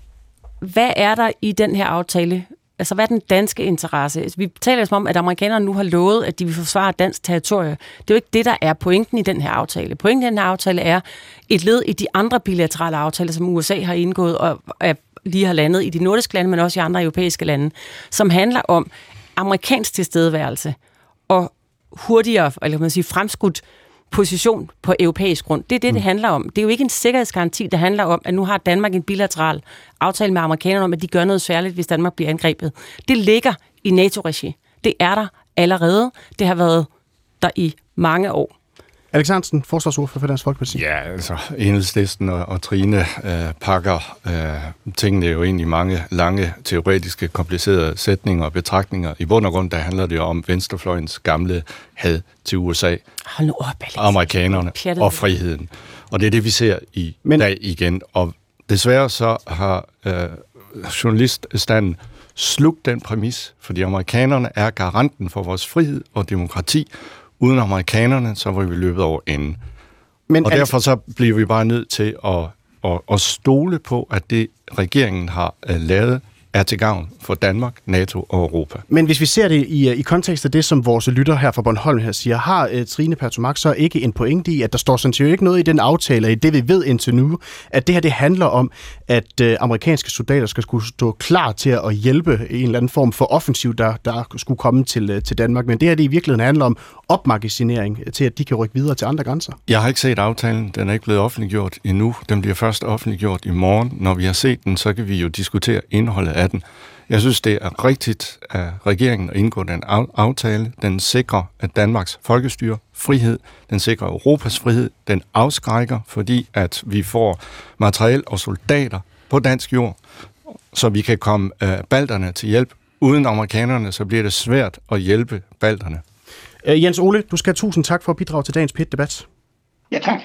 hvad er der i den her aftale? Altså, hvad er den danske interesse? Altså, vi taler som om, at amerikanerne nu har lovet, at de vil forsvare dansk territorie. Det er jo ikke det, der er pointen i den her aftale. Pointen i den her aftale er et led i de andre bilaterale aftaler, som USA har indgået og er lige har landet i de nordiske lande, men også i andre europæiske lande, som handler om amerikansk tilstedeværelse og hurtigere, eller kan man sige, fremskudt position på europæisk grund. Det er det, det mm. handler om. Det er jo ikke en sikkerhedsgaranti, der handler om, at nu har Danmark en bilateral aftale med amerikanerne om, at de gør noget særligt, hvis Danmark bliver angrebet. Det ligger i NATO-regi. Det er der allerede. Det har været der i mange år. Alexandersen, forsvarsordfører for Dansk Folkeparti. Ja, altså Enhedslisten og, og Trine øh, pakker øh, tingene jo ind i mange lange, teoretiske, komplicerede sætninger og betragtninger. I bund og grund, der handler det jo om venstrefløjens gamle had til USA, Hold nu op, Alex. amerikanerne og friheden. Og det er det, vi ser i Men... dag igen. Og desværre så har øh, journaliststanden slugt den præmis, fordi amerikanerne er garanten for vores frihed og demokrati, uden amerikanerne, så var vi løbet over enden. Men og derfor så bliver vi bare nødt til at, at, at stole på, at det regeringen har uh, lavet, er til gavn for Danmark, NATO og Europa. Men hvis vi ser det i, i kontekst af det, som vores lytter her fra Bornholm her siger, har uh, Trine Pertumak så ikke en pointe i, at der står sådan set ikke noget i den aftale, i det vi ved indtil nu, at det her det handler om, at øh, amerikanske soldater skal skulle stå klar til at hjælpe i en eller anden form for offensiv, der, der skulle komme til, øh, til Danmark. Men det her det i virkeligheden handler om opmagasinering til, at de kan rykke videre til andre grænser. Jeg har ikke set aftalen. Den er ikke blevet offentliggjort endnu. Den bliver først offentliggjort i morgen. Når vi har set den, så kan vi jo diskutere indholdet af den. Jeg synes, det er rigtigt af regeringen at indgå den aftale. Den sikrer, at Danmarks folkestyre, frihed, den sikrer Europas frihed, den afskrækker, fordi at vi får materiel og soldater på dansk jord, så vi kan komme øh, balterne til hjælp. Uden amerikanerne, så bliver det svært at hjælpe balterne. Øh, Jens Ole, du skal have tusind tak for at bidrage til dagens PIT-debat. Ja, tak.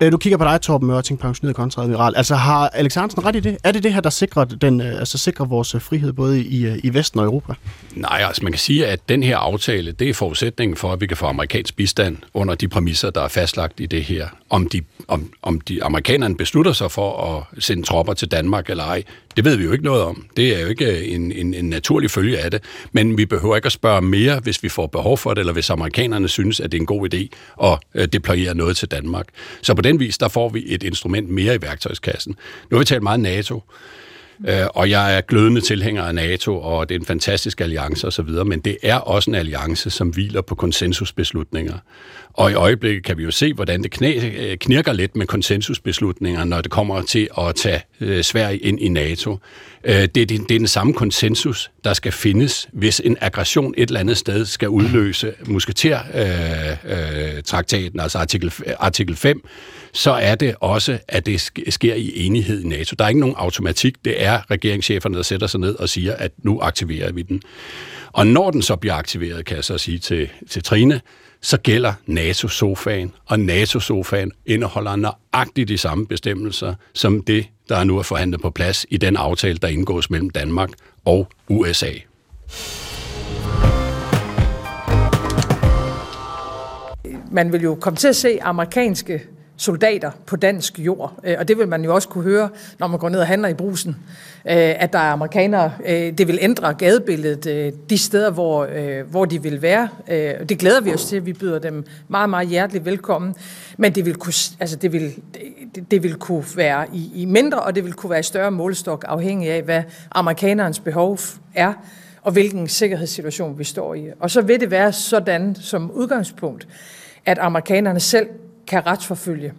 Øh, du kigger på dig, Torben Mørting, pensioneret kontradmiral. Altså har Alex Hansen ret i det? Er det det her, der sikrer, den, øh, altså, sikrer vores øh, frihed både i, øh, i Vesten og Europa? Nej, altså man kan sige, at den her aftale, det er forudsætningen for, at vi kan få amerikansk bistand under de præmisser, der er fastlagt i det her. Om de, om, om de amerikanerne beslutter sig for at sende tropper til Danmark eller ej, det ved vi jo ikke noget om. Det er jo ikke øh, en, en, en naturlig følge af det. Men vi behøver ikke at spørge mere, hvis vi får behov for det, eller hvis amerikanerne synes, at det er en god idé at øh, deployere noget til Danmark. Så på den vis, der får vi et instrument mere i værktøjskassen. Nu har vi talt meget NATO. Øh, og jeg er glødende tilhænger af NATO, og det er en fantastisk alliance osv., men det er også en alliance, som hviler på konsensusbeslutninger. Og i øjeblikket kan vi jo se, hvordan det knæ, øh, knirker lidt med konsensusbeslutninger, når det kommer til at tage øh, Sverige ind i NATO. Øh, det, det, det er den samme konsensus, der skal findes, hvis en aggression et eller andet sted skal udløse musketertraktaten, øh, øh, altså artikel, artikel 5, så er det også, at det sker i enighed i NATO. Der er ikke nogen automatik. Det er regeringscheferne, der sætter sig ned og siger, at nu aktiverer vi den. Og når den så bliver aktiveret, kan jeg så sige til, til Trine, så gælder NATO-sofaen, og NATO-sofaen indeholder nøjagtigt de samme bestemmelser, som det, der nu er forhandlet på plads i den aftale, der indgås mellem Danmark og USA. Man vil jo komme til at se amerikanske soldater på dansk jord. Øh, og det vil man jo også kunne høre, når man går ned og handler i brusen, øh, at der er amerikanere. Øh, det vil ændre gadebilledet de steder, hvor, hvor de vil være. Det glæder vi os til. Vi byder dem meget, meget hjerteligt velkommen. Men det vil kunne, altså det vil, det, det vil kunne være i, i mindre, og det vil kunne være i større målestok, afhængig af, hvad amerikanernes behov er, og hvilken sikkerhedssituation vi står i. Og så vil det være sådan som udgangspunkt, at amerikanerne selv kan retsforfølge,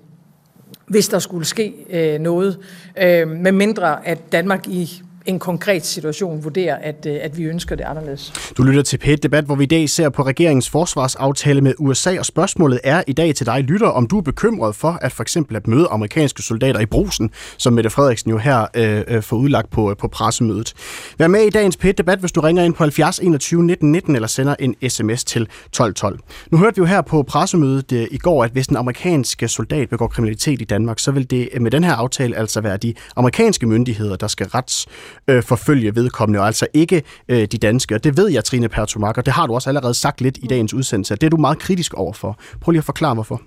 hvis der skulle ske øh, noget, øh, med mindre at Danmark i en konkret situation vurderer, at, øh, at vi ønsker det anderledes. Du lytter til p Debat, hvor vi i dag ser på regeringens forsvarsaftale med USA, og spørgsmålet er i dag til dig, lytter, om du er bekymret for at for eksempel at møde amerikanske soldater i brusen, som Mette Frederiksen jo her øh, øh får udlagt på, øh, på pressemødet. Vær med i dagens p Debat, hvis du ringer ind på 70 21 19 19 eller sender en sms til 1212. Nu hørte vi jo her på pressemødet øh, i går, at hvis en amerikansk soldat begår kriminalitet i Danmark, så vil det øh, med den her aftale altså være de amerikanske myndigheder, der skal rets øh, forfølge vedkommende, og altså ikke øh, de danske. Og det ved jeg, Trine Pertumak, og det har du også allerede sagt lidt i dagens udsendelse. Det er du meget kritisk overfor. Prøv lige at forklare, hvorfor.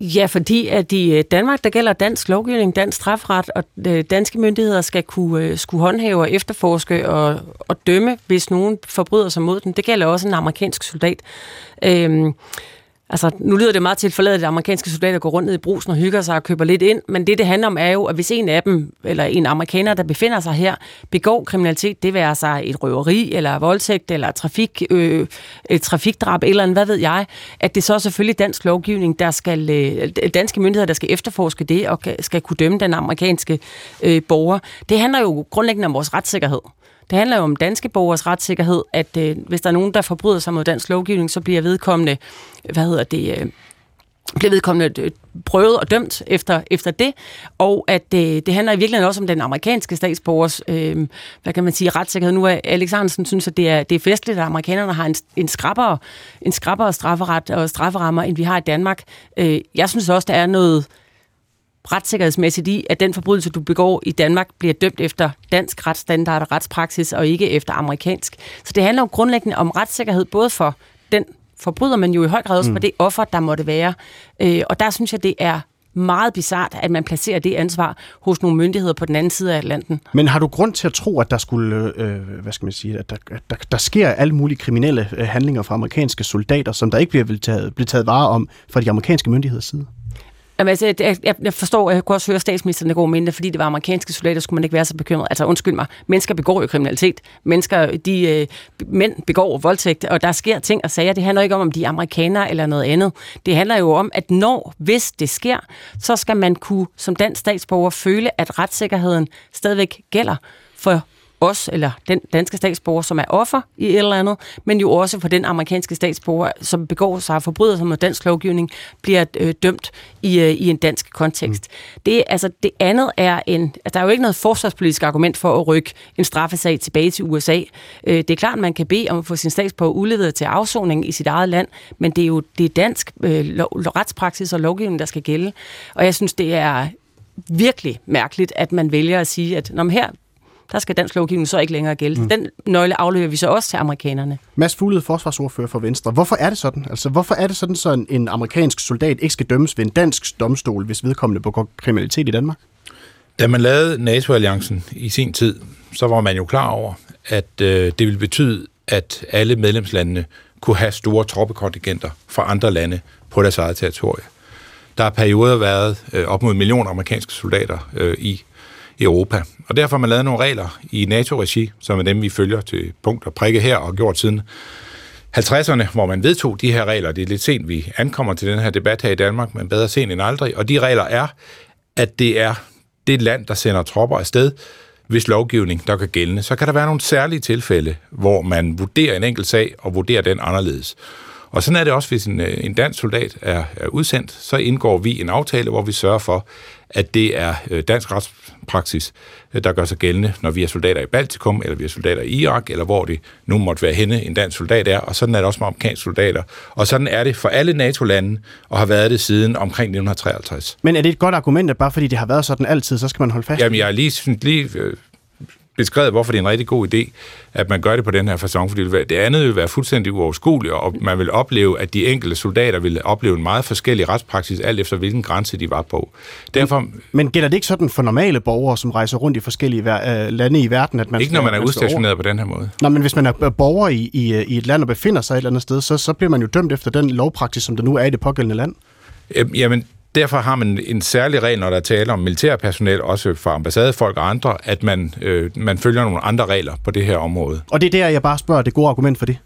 Ja, fordi at i øh, Danmark, der gælder dansk lovgivning, dansk strafret, og øh, danske myndigheder skal kunne øh, skulle håndhæve og efterforske og, og dømme, hvis nogen forbryder sig mod den. Det gælder også en amerikansk soldat. Øhm, Altså, nu lyder det meget til at amerikanske soldater går rundt ned i brusen og hygger sig og køber lidt ind, men det, det handler om, er jo, at hvis en af dem, eller en amerikaner, der befinder sig her, begår kriminalitet, det vil sig et røveri, eller voldtægt, eller trafik, øh, et trafikdrab, eller en, hvad ved jeg, at det så er selvfølgelig dansk lovgivning, der skal, øh, danske myndigheder, der skal efterforske det, og skal kunne dømme den amerikanske øh, borger. Det handler jo grundlæggende om vores retssikkerhed. Det handler jo om danske borgers retssikkerhed, at øh, hvis der er nogen, der forbryder sig mod dansk lovgivning, så bliver vedkommende, hvad hedder det, øh, bliver vedkommende øh, prøvet og dømt efter, efter det, og at det, øh, det handler i virkeligheden også om den amerikanske statsborgers, øh, hvad kan man sige, retssikkerhed. Nu er Alex Hansen synes, at det er, det er festligt, at amerikanerne har en, en skrappere, en skrappere strafferet og strafferammer, end vi har i Danmark. Øh, jeg synes også, der er noget retssikkerhedsmæssigt i, at den forbrydelse, du begår i Danmark, bliver dømt efter dansk retsstandard og retspraksis, og ikke efter amerikansk. Så det handler jo grundlæggende om retssikkerhed, både for den forbryder, men jo i høj grad også mm. for det offer, der måtte være. Øh, og der synes jeg, det er meget bizart, at man placerer det ansvar hos nogle myndigheder på den anden side af Atlanten. Men har du grund til at tro, at der skulle, øh, hvad skal man sige, at der, der, der sker alle mulige kriminelle øh, handlinger fra amerikanske soldater, som der ikke bliver taget, bliver taget vare om fra de amerikanske myndigheders side? Jamen, altså, jeg, jeg, jeg forstår, jeg kunne også høre statsministeren går mindre, fordi det var amerikanske soldater, skulle man ikke være så bekymret. Altså undskyld mig, mennesker begår jo kriminalitet. Mennesker, de øh, mænd begår voldtægt, og der sker ting og sager. Det handler ikke om, om de er amerikanere eller noget andet. Det handler jo om, at når, hvis det sker, så skal man kunne som dansk statsborger føle, at retssikkerheden stadigvæk gælder for os, eller den danske statsborger, som er offer i et eller andet, men jo også for den amerikanske statsborger, som begår sig og forbryder sig mod dansk lovgivning, bliver øh, dømt i, øh, i en dansk kontekst. Mm. Det, altså, det andet er en... Altså, der er jo ikke noget forsvarspolitisk argument for at rykke en straffesag tilbage til USA. Øh, det er klart, man kan bede om at få sin statsborger udleveret til afsoning i sit eget land, men det er jo det er dansk øh, lov, retspraksis og lovgivning, der skal gælde. Og jeg synes, det er virkelig mærkeligt, at man vælger at sige, at når her der skal dansk lovgivning så ikke længere gælde. Mm. Den nøgle afleverer vi så også til amerikanerne. Mads Fuglede, forsvarsordfører for Venstre. Hvorfor er det sådan? Altså, hvorfor er det sådan, så en amerikansk soldat ikke skal dømmes ved en dansk domstol, hvis vedkommende begår kriminalitet i Danmark? Da man lavede NATO-alliancen i sin tid, så var man jo klar over, at øh, det ville betyde, at alle medlemslandene kunne have store troppekontingenter fra andre lande på deres eget territorie. Der har perioder været øh, op mod en million amerikanske soldater øh, i Europa. Og derfor har man lavet nogle regler i NATO-regi, som er dem, vi følger til punkt og prikke her, og gjort siden 50'erne, hvor man vedtog de her regler. Det er lidt sent, vi ankommer til den her debat her i Danmark, men bedre sent end aldrig. Og de regler er, at det er det land, der sender tropper afsted, hvis lovgivning, der kan gælde. Så kan der være nogle særlige tilfælde, hvor man vurderer en enkelt sag og vurderer den anderledes. Og sådan er det også, hvis en, øh, en dansk soldat er, er udsendt, så indgår vi en aftale, hvor vi sørger for, at det er øh, dansk rets, øh, der gør sig gældende, når vi er soldater i Baltikum, eller vi er soldater i Irak, eller hvor det nu måtte være henne, en dansk soldat er, og sådan er det også med amerikanske soldater. Og sådan er det for alle NATO-lande, og har været det siden omkring 1953. Men er det et godt argument, at bare fordi det har været sådan altid, så skal man holde fast? Jamen, jeg har lige, lige beskrevet, hvorfor det er en rigtig god idé, at man gør det på den her façon, fordi det andet vil være fuldstændig uoverskueligt, og man vil opleve, at de enkelte soldater vil opleve en meget forskellig retspraksis, alt efter hvilken grænse de var på. Derfor, men gælder det ikke sådan for normale borgere, som rejser rundt i forskellige uh, lande i verden? At man ikke når man er udstationeret på den her måde. Nå, men hvis man er borger i, i, i et land og befinder sig et eller andet sted, så, så bliver man jo dømt efter den lovpraksis, som der nu er i det pågældende land. Jamen, derfor har man en særlig regel, når der taler om militærpersonel, også for ambassadefolk og andre, at man, øh, man følger nogle andre regler på det her område. Og det er der, jeg bare spørger, det gode argument for det?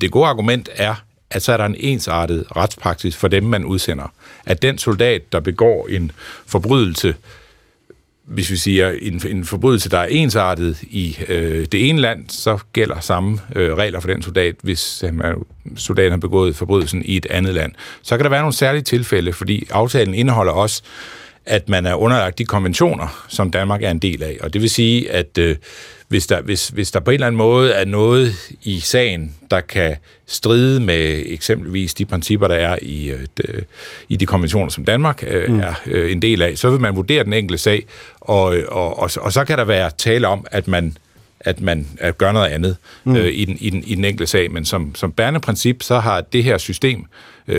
Det gode argument er, at så er der en ensartet retspraksis for dem, man udsender. At den soldat, der begår en forbrydelse, hvis vi siger en, en forbrydelse, der er ensartet i øh, det ene land, så gælder samme øh, regler for den soldat, hvis øh, soldaten har begået forbrydelsen i et andet land. Så kan der være nogle særlige tilfælde, fordi aftalen indeholder også, at man er underlagt de konventioner, som Danmark er en del af. Og det vil sige, at øh, hvis, der, hvis, hvis der på en eller anden måde er noget i sagen, der kan stride med eksempelvis de principper, der er i, øh, de, i de konventioner, som Danmark øh, mm. er øh, en del af, så vil man vurdere den enkelte sag, og, og, og, og så kan der være tale om, at man at man at gør noget andet mm. øh, i, den, i, den, i den enkelte sag. Men som, som bærende princip, så har det her system øh,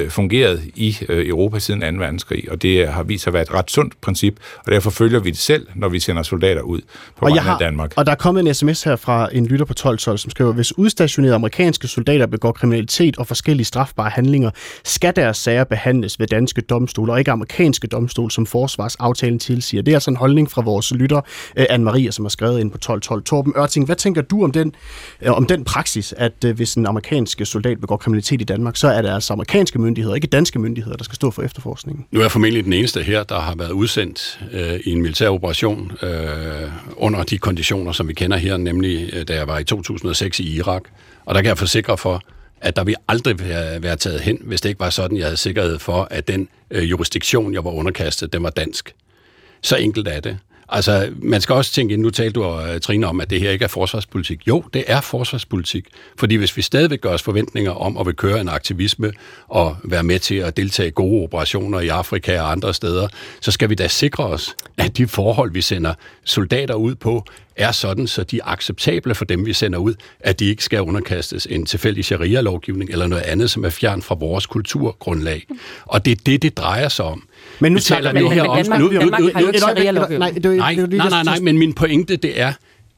fungeret i øh, Europa siden 2. verdenskrig, og det har vist sig at være et ret sundt princip, og derfor følger vi det selv, når vi sender soldater ud på vegne af Danmark. Og der er kommet en sms her fra en lytter på 1212, som skriver, hvis udstationerede amerikanske soldater begår kriminalitet og forskellige strafbare handlinger, skal deres sager behandles ved danske domstole og ikke amerikanske domstole, som forsvarsaftalen tilsiger. Det er altså en holdning fra vores lytter, øh, Anne-Maria, som har skrevet ind på 1212. Torben Ørting, hvad tænker du om den, øh, om den praksis, at øh, hvis en amerikansk soldat begår kriminalitet i Danmark, så er det altså amerikansk amerikanske myndigheder, ikke danske myndigheder, der skal stå for efterforskningen. Nu er jeg formentlig den eneste her, der har været udsendt øh, i en militær operation øh, under de konditioner, som vi kender her, nemlig øh, da jeg var i 2006 i Irak. Og der kan jeg forsikre for, at der ville aldrig være, være taget hen, hvis det ikke var sådan, jeg havde sikkerhed for, at den øh, jurisdiktion, jeg var underkastet, den var dansk. Så enkelt er det. Altså, man skal også tænke, nu talte du, og, Trine, om, at det her ikke er forsvarspolitik. Jo, det er forsvarspolitik. Fordi hvis vi stadigvæk gør os forventninger om at vil køre en aktivisme og være med til at deltage i gode operationer i Afrika og andre steder, så skal vi da sikre os, at de forhold, vi sender soldater ud på, er sådan, så de er acceptable for dem, vi sender ud, at de ikke skal underkastes en tilfældig sharia-lovgivning eller noget andet, som er fjern fra vores kulturgrundlag. Og det er det, det drejer sig om. Men nu taler vi her om... Danmark, Danmark har jo ikke sharia-lovgivning. Nej, nej, nej, nej, men min pointe, det er,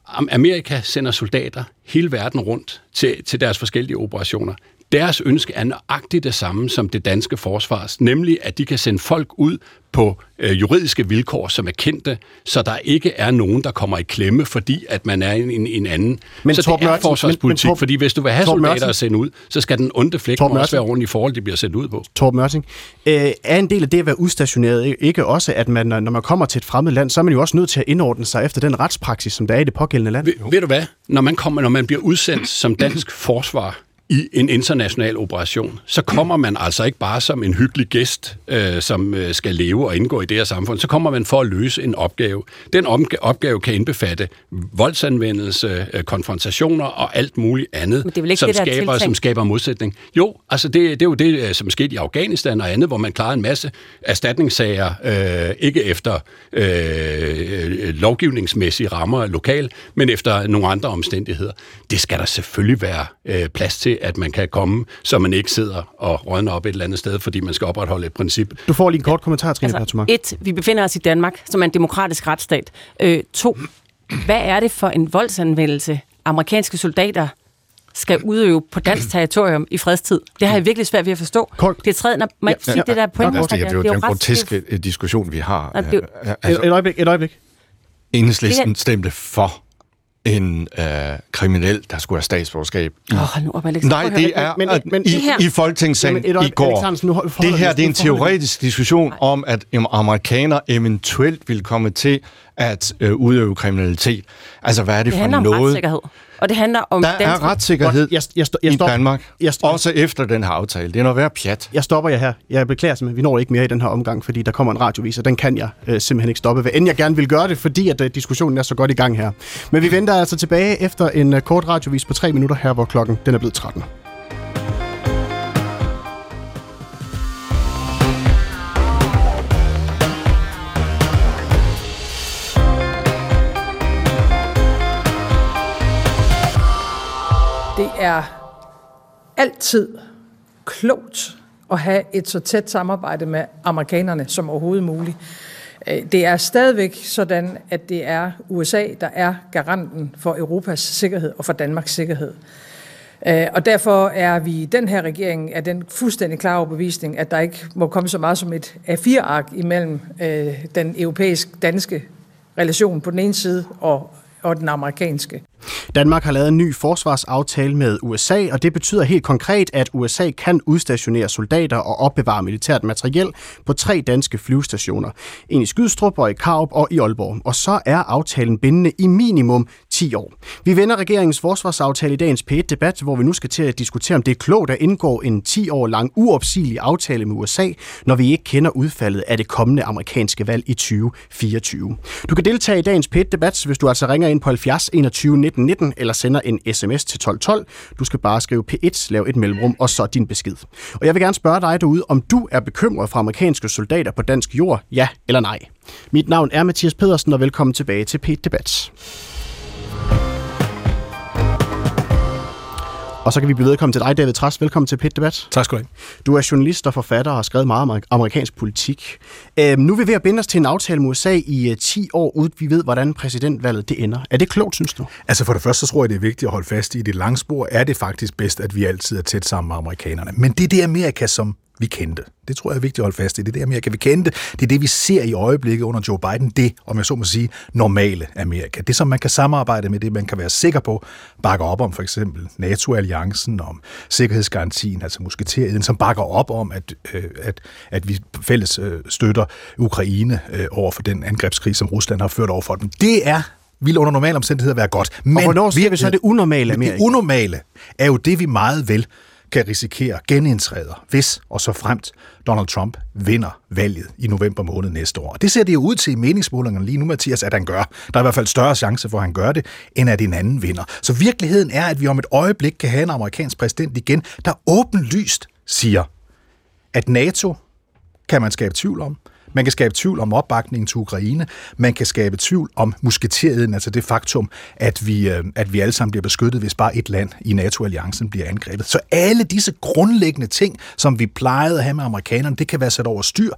Amerika sender soldater hele verden rundt til, til deres forskellige operationer. Deres ønske er nøjagtigt det samme som det danske forsvars, nemlig at de kan sende folk ud på øh, juridiske vilkår, som er kendte, så der ikke er nogen, der kommer i klemme, fordi at man er en, en, en anden. Men så Torb det er Mørten, forsvarspolitik, men, men Torb, fordi hvis du vil have Torb soldater Mørten, at sende ud, så skal den onde flæk også være ordentligt i forhold, de bliver sendt ud på. Torb Mørting, øh, er en del af det at være udstationeret ikke også, at man, når man kommer til et fremmed land, så er man jo også nødt til at indordne sig efter den retspraksis, som der er i det pågældende land? Ved, ved du hvad? Når man, kommer, når man bliver udsendt som dansk forsvar, i en international operation, så kommer man altså ikke bare som en hyggelig gæst, øh, som øh, skal leve og indgå i det her samfund. Så kommer man for at løse en opgave. Den opgave kan indbefatte voldsanvendelse, øh, konfrontationer og alt muligt andet, Men det er ikke som, det, skaber, som skaber modsætning. Jo, altså det, det er jo det, øh, som skete i Afghanistan og andet, hvor man klarede en masse erstatningssager, øh, ikke efter øh, lovgivningsmæssige rammer lokal, men efter nogle andre omstændigheder. Det skal der selvfølgelig være øh, plads til at man kan komme, så man ikke sidder og rådner op et eller andet sted, fordi man skal opretholde et princip. Du får lige en kort kommentar, Trine altså, Et, vi befinder os i Danmark, som er en demokratisk retsstat. Øh, to, hvad er det for en voldsanvendelse, amerikanske soldater skal udøve på dansk territorium i fredstid. Det har jeg virkelig svært ved at forstå. Kort. Det er tredje, når man ja, sige ja, det der point. Ja, det, er det er jo den groteske diskussion, vi har. Nej, det, altså, et øjeblik, et øjeblik. Enhedslisten stemte for en øh, kriminel, der skulle have statsborgerskab. Åh, oh, nu op, Alex. Nej, det er men- men, men- i, Det her- i Folketingssalen Jamen, et i går. Nu det her det er en teoretisk diskussion om, at am- amerikanere eventuelt vil komme til at øh, udøve kriminalitet. Altså, hvad er det, Det for handler om noget? Og det handler om Der er dansk- retssikkerhed Jeg, jeg, jeg, i stop, Danmark, Jeg, jeg, også efter den her aftale. Det er noget værd pjat. jeg stopper jer her. Jeg beklager simpelthen, vi når ikke mere i den her omgang, fordi der kommer en radiovis, og den kan jeg øh, simpelthen ikke stoppe, hvad end jeg gerne vil gøre det, fordi at øh, diskussionen er så godt i gang her. Men vi venter altså tilbage efter en øh, kort radiovis på tre minutter her, hvor klokken den er blevet 13. er altid klogt at have et så tæt samarbejde med amerikanerne som overhovedet muligt. Øh, det er stadigvæk sådan, at det er USA, der er garanten for Europas sikkerhed og for Danmarks sikkerhed. Øh, og derfor er vi i den her regering af den fuldstændig klare overbevisning, at der ikke må komme så meget som et A4-ark imellem øh, den europæisk-danske relation på den ene side og, og den amerikanske. Danmark har lavet en ny forsvarsaftale med USA, og det betyder helt konkret, at USA kan udstationere soldater og opbevare militært materiel på tre danske flyvestationer. En i Skydstrup og i Karup og i Aalborg. Og så er aftalen bindende i minimum 10 år. Vi vender regeringens forsvarsaftale i dagens P1-debat, hvor vi nu skal til at diskutere, om det er klogt at indgå en 10 år lang uopsigelig aftale med USA, når vi ikke kender udfaldet af det kommende amerikanske valg i 2024. Du kan deltage i dagens P1-debat, hvis du altså ringer ind på 70 21 19 19 eller sender en sms til 1212. Du skal bare skrive P1, lav et mellemrum og så din besked. Og jeg vil gerne spørge dig derude, om du er bekymret for amerikanske soldater på dansk jord, ja eller nej. Mit navn er Mathias Pedersen, og velkommen tilbage til P1-debat. Og så kan vi blive vedkommen til dig, David Trast. Velkommen til Pit-debat. Tak skal du have. Du er journalist og forfatter og har skrevet meget om amerikansk politik. Øhm, nu er vi ved at binde os til en aftale med USA i uh, 10 år, uden vi ved, hvordan præsidentvalget det ender. Er det klogt, synes du? Altså for det første, så tror jeg, det er vigtigt at holde fast i, det lange spor er det faktisk bedst, at vi altid er tæt sammen med amerikanerne. Men det er det Amerika, som vi kendte. Det tror jeg er vigtigt at holde fast i. Det er det Amerika, vi kendte. Det er det, vi ser i øjeblikket under Joe Biden. Det, om jeg så må sige, normale Amerika. Det, som man kan samarbejde med, det man kan være sikker på, bakker op om for eksempel NATO-alliancen, om sikkerhedsgarantien, altså musketeriden, som bakker op om, at, øh, at, at vi fælles øh, støtter Ukraine øh, over for den angrebskrig, som Rusland har ført over for dem. Det er vil under normale omstændigheder være godt. Men og hvornår siger vi så det unormale Amerika? det unormale er jo det, vi meget vel kan risikere genindtræder, hvis og så fremt Donald Trump vinder valget i november måned næste år. Og det ser det jo ud til i meningsmålingerne lige nu, Mathias, at han gør. Der er i hvert fald større chance for, at han gør det, end at en anden vinder. Så virkeligheden er, at vi om et øjeblik kan have en amerikansk præsident igen, der åbenlyst siger, at NATO kan man skabe tvivl om. Man kan skabe tvivl om opbakningen til Ukraine. Man kan skabe tvivl om musketeriden, altså det faktum, at vi, øh, at vi alle sammen bliver beskyttet, hvis bare et land i NATO-alliancen bliver angrebet. Så alle disse grundlæggende ting, som vi plejede at have med amerikanerne, det kan være sat over styr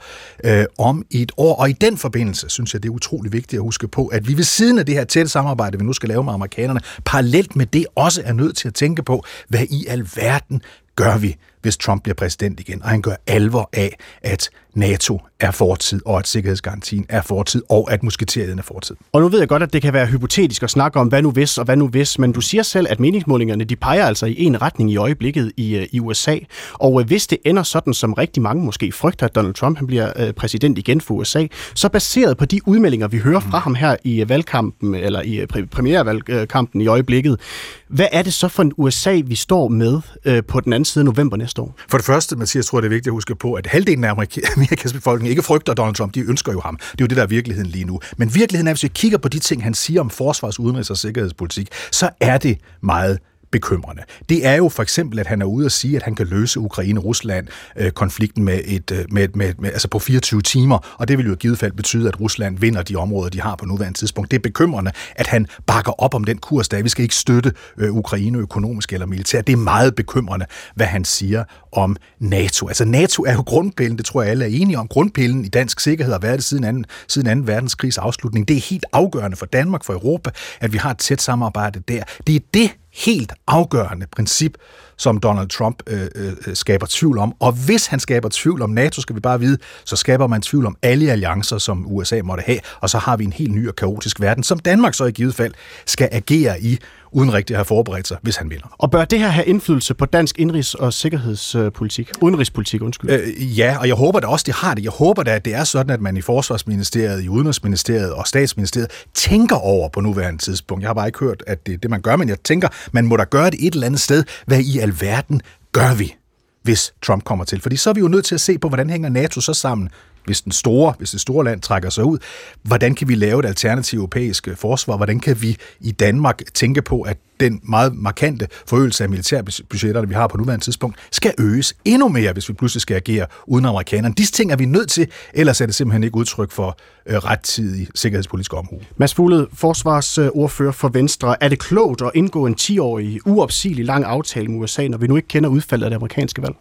øh, om i et år. Og i den forbindelse synes jeg, det er utrolig vigtigt at huske på, at vi ved siden af det her tætte samarbejde, vi nu skal lave med amerikanerne, parallelt med det også er nødt til at tænke på, hvad i alverden gør vi, hvis Trump bliver præsident igen, og han gør alvor af, at NATO er fortid, og at sikkerhedsgarantien er fortid, og at musketerien er fortid. Og nu ved jeg godt, at det kan være hypotetisk at snakke om, hvad nu hvis og hvad nu hvis, men du siger selv, at meningsmålingerne de peger altså i en retning i øjeblikket i, øh, i USA. Og øh, hvis det ender sådan, som rigtig mange måske frygter, at Donald Trump han bliver øh, præsident igen for USA, så baseret på de udmeldinger, vi hører fra ham her i valgkampen, eller i premiervalgkampen i øjeblikket, hvad er det så for en USA, vi står med på den anden side af november næste år? For det første, Mathias, tror jeg, det er vigtigt at huske på, at halvdelen af [LAUGHS] Amerikas befolkning ikke frygter Donald Trump, de ønsker jo ham. Det er jo det, der er virkeligheden lige nu. Men virkeligheden er, hvis vi kigger på de ting, han siger om forsvars-, udenrigs- og sikkerhedspolitik, så er det meget bekymrende. Det er jo for eksempel, at han er ude og sige, at han kan løse Ukraine-Rusland-konflikten øh, med et, øh, med, med, med, altså på 24 timer, og det vil jo i givet fald betyde, at Rusland vinder de områder, de har på nuværende tidspunkt. Det er bekymrende, at han bakker op om den kurs, der er. Vi skal ikke støtte øh, Ukraine økonomisk eller militært. Det er meget bekymrende, hvad han siger om NATO. Altså NATO er jo grundpillen, det tror jeg alle er enige om, grundpillen i dansk sikkerhed har været det siden anden, siden anden verdenskrigs afslutning. Det er helt afgørende for Danmark, for Europa, at vi har et tæt samarbejde der. Det er det helt afgørende princip, som Donald Trump øh, øh, skaber tvivl om. Og hvis han skaber tvivl om NATO, skal vi bare vide, så skaber man tvivl om alle alliancer, som USA måtte have, og så har vi en helt ny og kaotisk verden, som Danmark så i givet fald skal agere i uden rigtig at have forberedt sig, hvis han vinder. Og bør det her have indflydelse på dansk indrigs- og sikkerhedspolitik? Udenrigspolitik, undskyld. Øh, ja, og jeg håber da også, det har det. Jeg håber da, at det er sådan, at man i Forsvarsministeriet, i Udenrigsministeriet og Statsministeriet tænker over på nuværende tidspunkt. Jeg har bare ikke hørt, at det er det, man gør, men jeg tænker, man må da gøre det et eller andet sted. Hvad i alverden gør vi? hvis Trump kommer til. Fordi så er vi jo nødt til at se på, hvordan hænger NATO så sammen hvis den store, hvis det store land trækker sig ud, hvordan kan vi lave et alternativt europæisk forsvar? Hvordan kan vi i Danmark tænke på, at den meget markante forøgelse af militærbudgetterne, vi har på nuværende tidspunkt, skal øges endnu mere, hvis vi pludselig skal agere uden amerikanerne. Disse ting er vi nødt til, ellers er det simpelthen ikke udtryk for øh, rettidig sikkerhedspolitisk omhu. Mads Fugled, forsvarsordfører for Venstre. Er det klogt at indgå en 10-årig, uopsigelig lang aftale med USA, når vi nu ikke kender udfaldet af det amerikanske valg?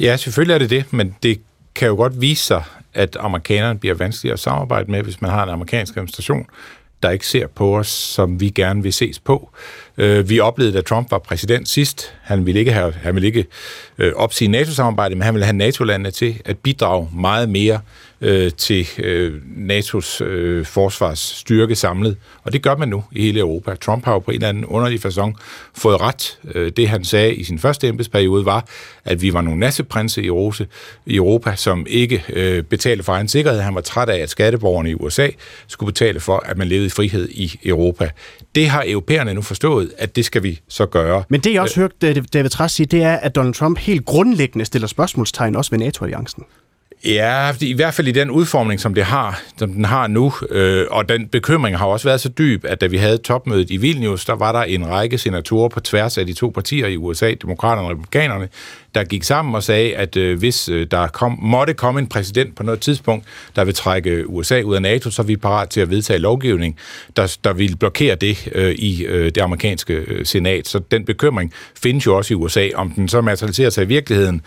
Ja, selvfølgelig er det det, men det kan jo godt vise sig, at amerikanerne bliver vanskeligere at samarbejde med, hvis man har en amerikansk administration, der ikke ser på os, som vi gerne vil ses på. Øh, vi oplevede, da Trump var præsident sidst, han ville ikke, have, han ville ikke øh, opsige NATO-samarbejdet, men han ville have NATO-landene til at bidrage meget mere øh, til øh, NATO's øh, forsvarsstyrke samlet. Og det gør man nu i hele Europa. Trump har jo på en eller anden underlig façon fået ret. Øh, det han sagde i sin første embedsperiode var, at vi var nogle nasseprinse i, Rose, i Europa, som ikke øh, betalte for egen sikkerhed. Han var træt af, at skatteborgerne i USA skulle betale for, at man levede i frihed i Europa. Det har europæerne nu forstået, at det skal vi så gøre. Men det, jeg også hørte øh, David Trass sige, det er, at Donald Trump helt grundlæggende stiller spørgsmålstegn også ved NATO-alliancen. Ja, i hvert fald i den udformning, som det har, som den har nu, øh, og den bekymring har også været så dyb, at da vi havde topmødet i Vilnius, der var der en række senatorer på tværs af de to partier i USA, demokraterne og republikanerne, der gik sammen og sagde, at øh, hvis øh, der kom, måtte komme en præsident på noget tidspunkt, der vil trække øh, USA ud af NATO, så er vi parat til at vedtage lovgivning, der, der vil blokere det øh, i øh, det amerikanske øh, senat. Så den bekymring findes jo også i USA. Om den så materialiserer sig i virkeligheden,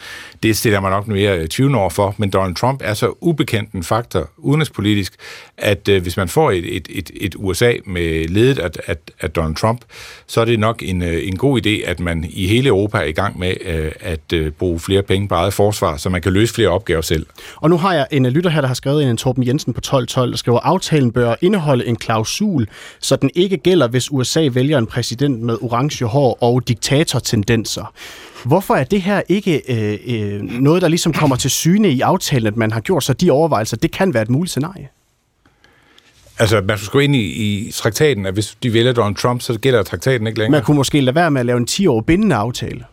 det stiller man nok mere øh, 20 år for, men Donald Trump er så ubekendt en faktor udenrigspolitisk, at øh, hvis man får et, et, et, et USA med ledet af, af, af Donald Trump, så er det nok en, en god idé, at man i hele Europa er i gang med øh, at øh, bruge flere penge på eget forsvar, så man kan løse flere opgaver selv. Og nu har jeg en lytter her, der har skrevet en Torben Jensen på 1212, der skriver, aftalen bør indeholde en klausul, så den ikke gælder, hvis USA vælger en præsident med orange hår og diktatortendenser. Hvorfor er det her ikke øh, øh, noget, der ligesom kommer til syne i aftalen, at man har gjort sig de overvejelser? Det kan være et muligt scenarie. Altså, man skulle gå ind i, i traktaten, at hvis de vælger Donald Trump, så gælder traktaten ikke længere. Man kunne måske lade være med at lave en 10-år bindende aftale.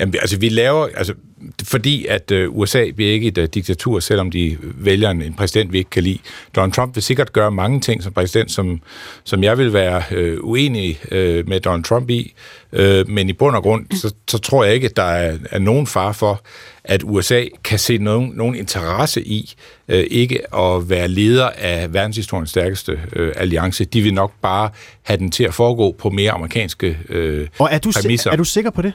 Jamen, altså, vi laver, altså, fordi at uh, USA bliver ikke et uh, diktatur, selvom de vælger en, en præsident, vi ikke kan lide. Donald Trump vil sikkert gøre mange ting som præsident, som, som jeg vil være uh, uenig uh, med Donald Trump i, uh, men i bund og grund, så, så tror jeg ikke, at der er, er nogen far for, at USA kan se nogen, nogen interesse i uh, ikke at være leder af verdenshistoriens stærkeste uh, alliance. De vil nok bare have den til at foregå på mere amerikanske uh, Og er du, præmisser. er du sikker på det?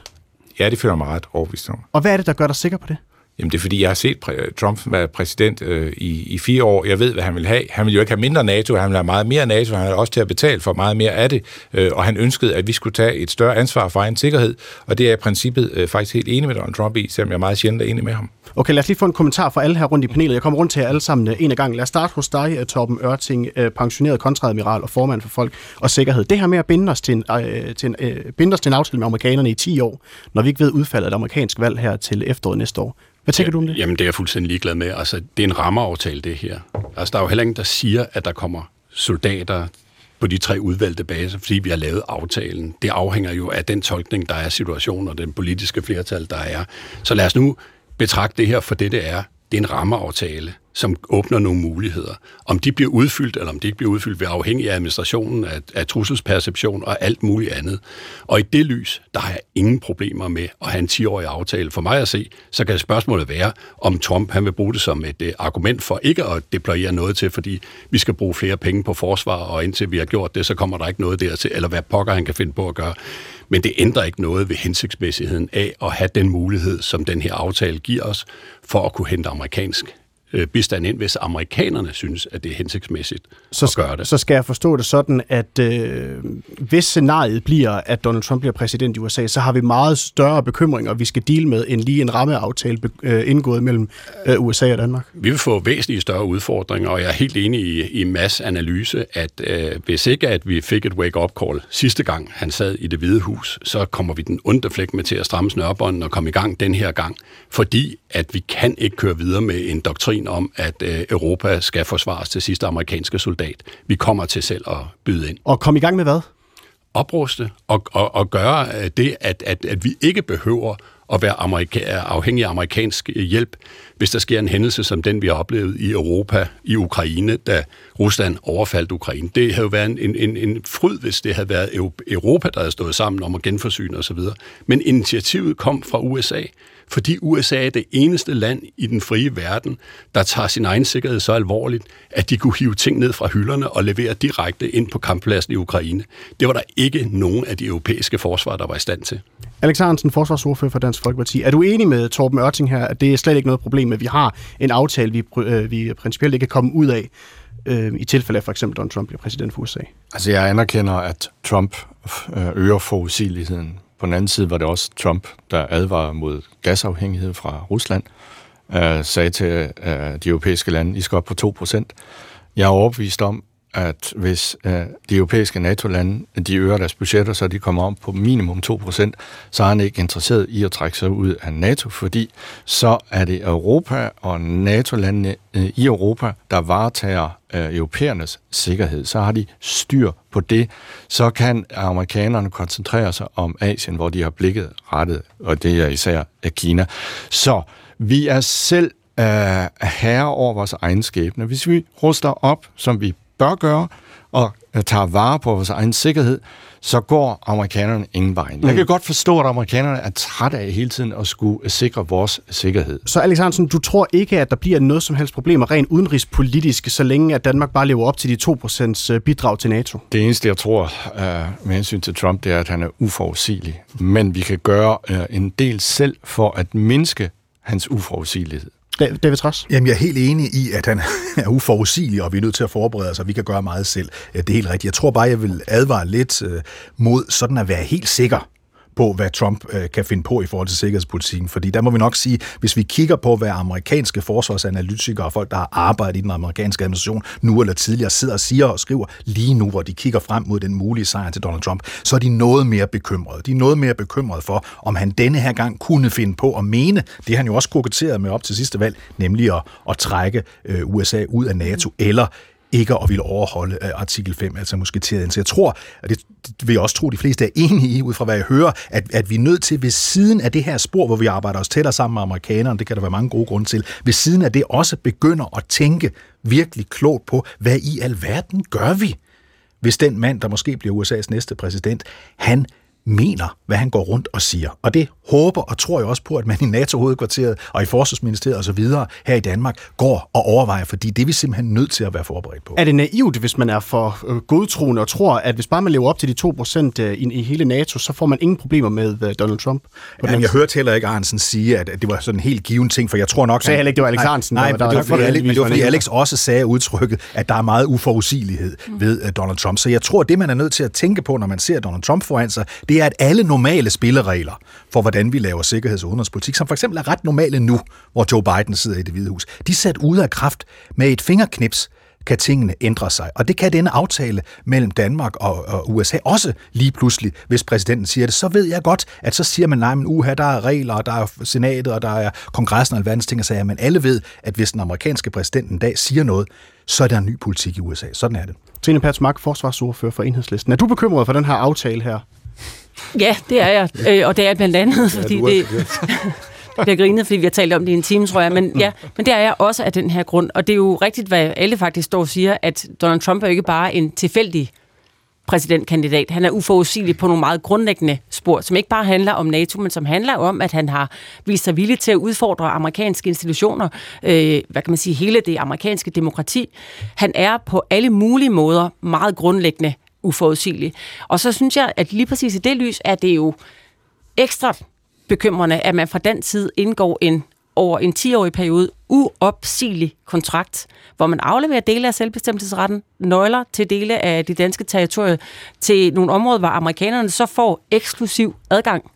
Ja, det føler jeg mig ret overbevist om. Og hvad er det, der gør dig sikker på det? Jamen det er fordi, jeg har set Trump være præsident øh, i, i fire år. Jeg ved, hvad han vil have. Han vil jo ikke have mindre NATO, han vil have meget mere NATO, han er også til at betale for meget mere af det. Øh, og han ønskede, at vi skulle tage et større ansvar for egen sikkerhed. Og det er jeg i princippet øh, faktisk helt enig med Donald Trump i, selvom jeg er meget sjældent er enig med ham. Okay, lad os lige få en kommentar fra alle her rundt i panelet. Jeg kommer rundt til jer alle sammen øh, en af gangen. Lad os starte hos dig, øh, Torben Ørting, øh, pensioneret kontradmiral og formand for Folk og Sikkerhed. Det her med at binde os til en, øh, til en, øh, binde os til en aftale med amerikanerne i 10 år, når vi ikke ved udfaldet af det amerikanske valg her til efteråret næste år. Hvad tænker ja, du om det? Jamen, det er jeg fuldstændig ligeglad med. Altså, det er en rammeaftale, det her. Altså, der er jo heller ingen, der siger, at der kommer soldater på de tre udvalgte baser, fordi vi har lavet aftalen. Det afhænger jo af den tolkning, der er situationen og den politiske flertal, der er. Så lad os nu betragte det her for det, det er. Det er en rammeaftale, som åbner nogle muligheder. Om de bliver udfyldt, eller om de ikke bliver udfyldt, vil afhængig af administrationen, af, af trusselsperception og alt muligt andet. Og i det lys, der har jeg ingen problemer med at have en 10-årig aftale. For mig at se, så kan spørgsmålet være, om Trump han vil bruge det som et uh, argument for ikke at deployere noget til, fordi vi skal bruge flere penge på forsvar, og indtil vi har gjort det, så kommer der ikke noget dertil, eller hvad pokker han kan finde på at gøre. Men det ændrer ikke noget ved hensigtsmæssigheden af at have den mulighed, som den her aftale giver os, for at kunne hente amerikansk øh, bistand ind, hvis amerikanerne synes, at det er hensigtsmæssigt så, at gøre det. Så skal jeg forstå det sådan, at øh, hvis scenariet bliver, at Donald Trump bliver præsident i USA, så har vi meget større bekymringer, vi skal dele med, end lige en rammeaftale øh, indgået mellem øh, USA og Danmark. Vi vil få væsentligt større udfordringer, og jeg er helt enig i, i Mads analyse, at øh, hvis ikke at vi fik et wake-up call sidste gang, han sad i det hvide hus, så kommer vi den onde flæk med til at stramme snørbånden og komme i gang den her gang, fordi at vi kan ikke køre videre med en doktrin om, at øh, Europa skal forsvares til sidste amerikanske soldat. Vi kommer til selv at byde ind. Og kom i gang med hvad? Opruste og, og, og gøre øh, det, at, at, at vi ikke behøver at være amerika- afhængig af amerikansk hjælp, hvis der sker en hændelse som den, vi har oplevet i Europa, i Ukraine, da Rusland overfaldt Ukraine. Det havde jo været en, en, en fryd, hvis det havde været Europa, der havde stået sammen om at genforsyne osv. Men initiativet kom fra USA, fordi USA er det eneste land i den frie verden, der tager sin egen sikkerhed så alvorligt, at de kunne hive ting ned fra hylderne og levere direkte ind på kamppladsen i Ukraine. Det var der ikke nogen af de europæiske forsvar, der var i stand til. Alex Hansen, forsvarsordfører for Dansk Folkeparti. Er du enig med Torben Ørting her, at det er slet ikke noget problem, at vi har en aftale, vi, øh, vi principielt ikke kan komme ud af, øh, i tilfælde af for eksempel Donald Trump bliver præsident for USA? Altså jeg anerkender, at Trump øh, øger forudsigeligheden på den anden side var det også Trump, der advarede mod gasafhængighed fra Rusland, øh, sagde til øh, de europæiske lande, I skal op på 2%. Jeg er overbevist om, at hvis øh, de europæiske NATO-lande de øger deres budgetter, så de kommer om på minimum 2%, så er han ikke interesseret i at trække sig ud af NATO, fordi så er det Europa og NATO-landene øh, i Europa, der varetager øh, europæernes sikkerhed. Så har de styr på det. Så kan amerikanerne koncentrere sig om Asien, hvor de har blikket rettet, og det er især af Kina. Så vi er selv øh, herre over vores egen skæbne. Hvis vi ruster op, som vi bør gøre, og øh, tager vare på vores egen sikkerhed, så går amerikanerne ingen vej. Mm. Jeg kan godt forstå, at amerikanerne er trætte af hele tiden at skulle sikre vores sikkerhed. Så Alex Hansen, du tror ikke, at der bliver noget som helst problemer rent udenrigspolitisk, så længe at Danmark bare lever op til de 2% øh, bidrag til NATO? Det eneste, jeg tror uh, med hensyn til Trump, det er, at han er uforudsigelig. Men vi kan gøre en del selv for at mindske hans uforudsigelighed. David Tross? Jamen, jeg er helt enig i, at han [LAUGHS] er uforudsigelig, og vi er nødt til at forberede os, og vi kan gøre meget selv. Det er helt rigtigt. Jeg tror bare, jeg vil advare lidt øh, mod sådan at være helt sikker på, hvad Trump øh, kan finde på i forhold til sikkerhedspolitikken. Fordi der må vi nok sige, hvis vi kigger på, hvad amerikanske forsvarsanalytikere og folk, der har arbejdet i den amerikanske administration nu eller tidligere, sidder og siger og skriver lige nu, hvor de kigger frem mod den mulige sejr til Donald Trump, så er de noget mere bekymrede. De er noget mere bekymrede for, om han denne her gang kunne finde på at mene, det han jo også koketterede med op til sidste valg, nemlig at, at trække øh, USA ud af NATO, eller ikke at ville overholde øh, artikel 5, altså musketeret. Så jeg tror, og det, vil jeg også tro, de fleste er enige i, ud fra hvad jeg hører, at, at vi er nødt til ved siden af det her spor, hvor vi arbejder os tættere sammen med amerikanerne, det kan der være mange gode grunde til, ved siden af det også begynder at tænke virkelig klogt på, hvad i alverden gør vi, hvis den mand, der måske bliver USA's næste præsident, han mener, hvad han går rundt og siger. Og det håber og tror jeg også på, at man i NATO-hovedkvarteret og i Forsvarsministeriet osv. her i Danmark går og overvejer, fordi det er vi simpelthen nødt til at være forberedt på. Er det naivt, hvis man er for øh, godtroende og tror, at hvis bare man lever op til de 2% øh, i, i hele NATO, så får man ingen problemer med uh, Donald Trump? Jamen, jeg hørte heller ikke Arnsen sige, at det var sådan en helt given ting, for jeg tror nok... Så heller ikke, det var Alex Arnsen. Nej, nej, der, det var, fordi, Alex, men det var fordi Alex også sagde udtrykket, at der er meget uforudsigelighed ved uh, Donald Trump. Så jeg tror, det man er nødt til at tænke på, når man ser Donald Trump foran sig, det er, at alle normale spilleregler for, hvordan vi laver sikkerheds- og udenrigspolitik, som for eksempel er ret normale nu, hvor Joe Biden sidder i det hvide hus, de er sat ud af kraft med et fingerknips, kan tingene ændre sig. Og det kan denne aftale mellem Danmark og, og USA også lige pludselig, hvis præsidenten siger det. Så ved jeg godt, at så siger man, nej, men uha, der er regler, og der er senatet, og der er kongressen og alverdens ting og sager, men alle ved, at hvis den amerikanske præsident en dag siger noget, så er der en ny politik i USA. Sådan er det. Trine Mark forsvarsordfører for Enhedslisten. Er du bekymret for den her aftale her? Ja, det er jeg. Øh, og det er blandt andet, fordi ja, det, [LAUGHS] bliver grinet, fordi vi har talt om det i en time, tror jeg. Men ja, men det er jeg også af den her grund. Og det er jo rigtigt, hvad alle faktisk står og siger, at Donald Trump er jo ikke bare en tilfældig præsidentkandidat. Han er uforudsigelig på nogle meget grundlæggende spor, som ikke bare handler om NATO, men som handler om, at han har vist sig villig til at udfordre amerikanske institutioner, øh, hvad kan man sige, hele det amerikanske demokrati. Han er på alle mulige måder meget grundlæggende uforudsigelig. Og så synes jeg, at lige præcis i det lys er det jo ekstra bekymrende, at man fra den tid indgår en over en 10-årig periode uopsigelig kontrakt, hvor man afleverer dele af selvbestemmelsesretten, nøgler til dele af de danske territorier, til nogle områder, hvor amerikanerne så får eksklusiv adgang.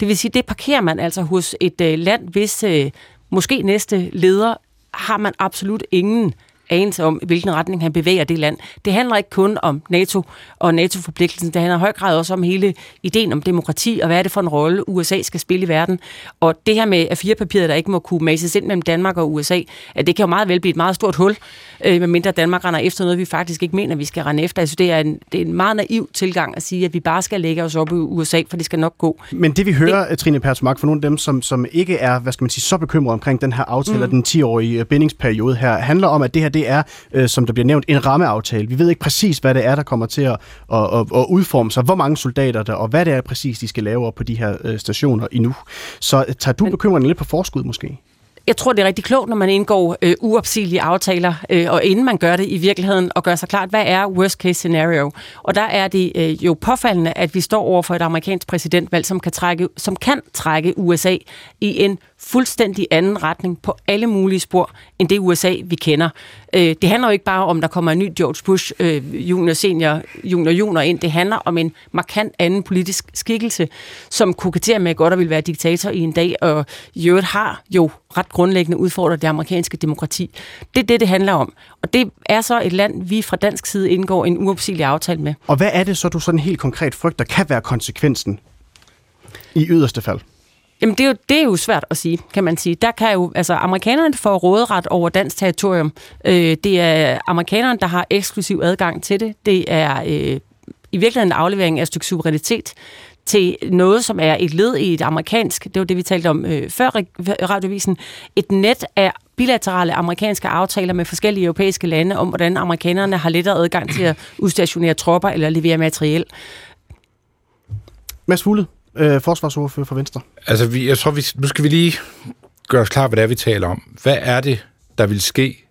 Det vil sige, det parkerer man altså hos et øh, land, hvis øh, måske næste leder har man absolut ingen anelse om, hvilken retning han bevæger det land. Det handler ikke kun om NATO og NATO-forpligtelsen, det handler i høj grad også om hele ideen om demokrati, og hvad er det for en rolle, USA skal spille i verden. Og det her med at papiret, der ikke må kunne mases ind mellem Danmark og USA, at det kan jo meget vel blive et meget stort hul, øh, medmindre Danmark render efter noget, vi faktisk ikke mener, vi skal rende efter. Altså, det er en, det er en meget naiv tilgang at sige, at vi bare skal lægge os op i USA, for det skal nok gå. Men det vi hører, det... Trine Persmark, for nogle af dem, som, som ikke er, hvad skal man sige, så bekymrede omkring den her aftale, mm. den 10-årige bindingsperiode her, handler om, at det her det er, øh, som der bliver nævnt, en rammeaftale. Vi ved ikke præcis, hvad det er, der kommer til at, at, at, at udforme sig, hvor mange soldater der, og hvad det er præcis, de skal lave op på de her øh, stationer endnu. Så tager du bekymringen lidt på forskud måske? jeg tror, det er rigtig klogt, når man indgår øh, uopsigelige aftaler, øh, og inden man gør det i virkeligheden, og gør sig klart, hvad er worst case scenario? Og der er det øh, jo påfaldende, at vi står over for et amerikansk præsidentvalg, som kan trække, som kan trække USA i en fuldstændig anden retning på alle mulige spor, end det USA, vi kender. Øh, det handler jo ikke bare om, der kommer en ny George Bush øh, junior, senior, junior, junior ind. Det handler om en markant anden politisk skikkelse, som koketterer med godt at vil være diktator i en dag, og i øvrigt har jo ret grundlæggende udfordret det amerikanske demokrati. Det er det, det handler om. Og det er så et land, vi fra dansk side indgår en uopsigelig aftale med. Og hvad er det så, du sådan helt konkret frygter kan være konsekvensen i yderste fald? Jamen, det er, jo, det er jo svært at sige, kan man sige. Der kan jo, altså, amerikanerne får råderet over dansk territorium. Øh, det er amerikanerne, der har eksklusiv adgang til det. Det er øh, i virkeligheden en aflevering af et stykke suverænitet til noget, som er et led i et amerikansk, det var det, vi talte om øh, før radiovisen, et net af bilaterale amerikanske aftaler med forskellige europæiske lande om, hvordan amerikanerne har lettere adgang til at udstationere tropper eller levere materiel. Mads Fugle, øh, forsvarsordfører for Venstre? Altså, vi, jeg tror, vi, nu skal vi lige gøre os klar, hvad det er, vi taler om. Hvad er det, der vil ske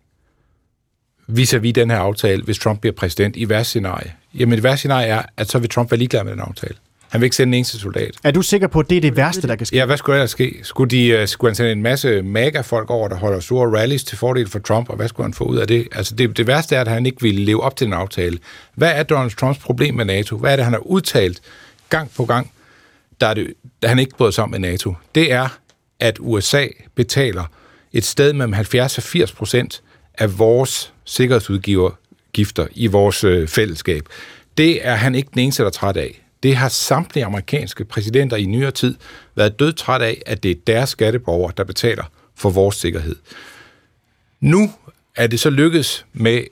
vis-à-vis den her aftale, hvis Trump bliver præsident i værste scenarie? Jamen, det værste scenarie er, at så vil Trump være ligeglad med den aftale. Han vil ikke sende en eneste soldat. Er du sikker på, at det er det værste, der kan ske? Ja, hvad skulle der ske? Skulle, de, uh, skulle han sende en masse MAGA-folk over, der holder store rallies til fordel for Trump, og hvad skulle han få ud af det? Altså, det, det værste er, at han ikke ville leve op til den aftale. Hvad er Donald Trumps problem med NATO? Hvad er det, han har udtalt gang på gang? Der er det, der han ikke bryder sig om med NATO, det er, at USA betaler et sted mellem 70 og 80 procent af vores sikkerhedsudgivergifter i vores øh, fællesskab. Det er han ikke den eneste, der er træt af. Det har samtlige amerikanske præsidenter i nyere tid været død træt af, at det er deres skatteborgere, der betaler for vores sikkerhed. Nu er det så lykkedes med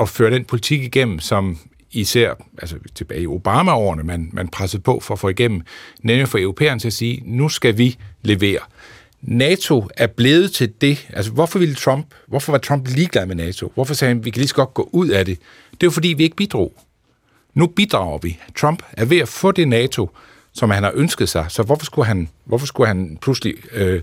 at føre den politik igennem, som især altså tilbage i Obama-årene, man, man pressede på for at få igennem, nemlig for europæerne til at sige, nu skal vi levere. NATO er blevet til det. Altså, hvorfor ville Trump, hvorfor var Trump ligeglad med NATO? Hvorfor sagde han, vi kan lige så godt gå ud af det? Det er jo fordi, vi ikke bidrog. Nu bidrager vi. Trump er ved at få det NATO, som han har ønsket sig. Så hvorfor skulle han, hvorfor skulle han pludselig øh,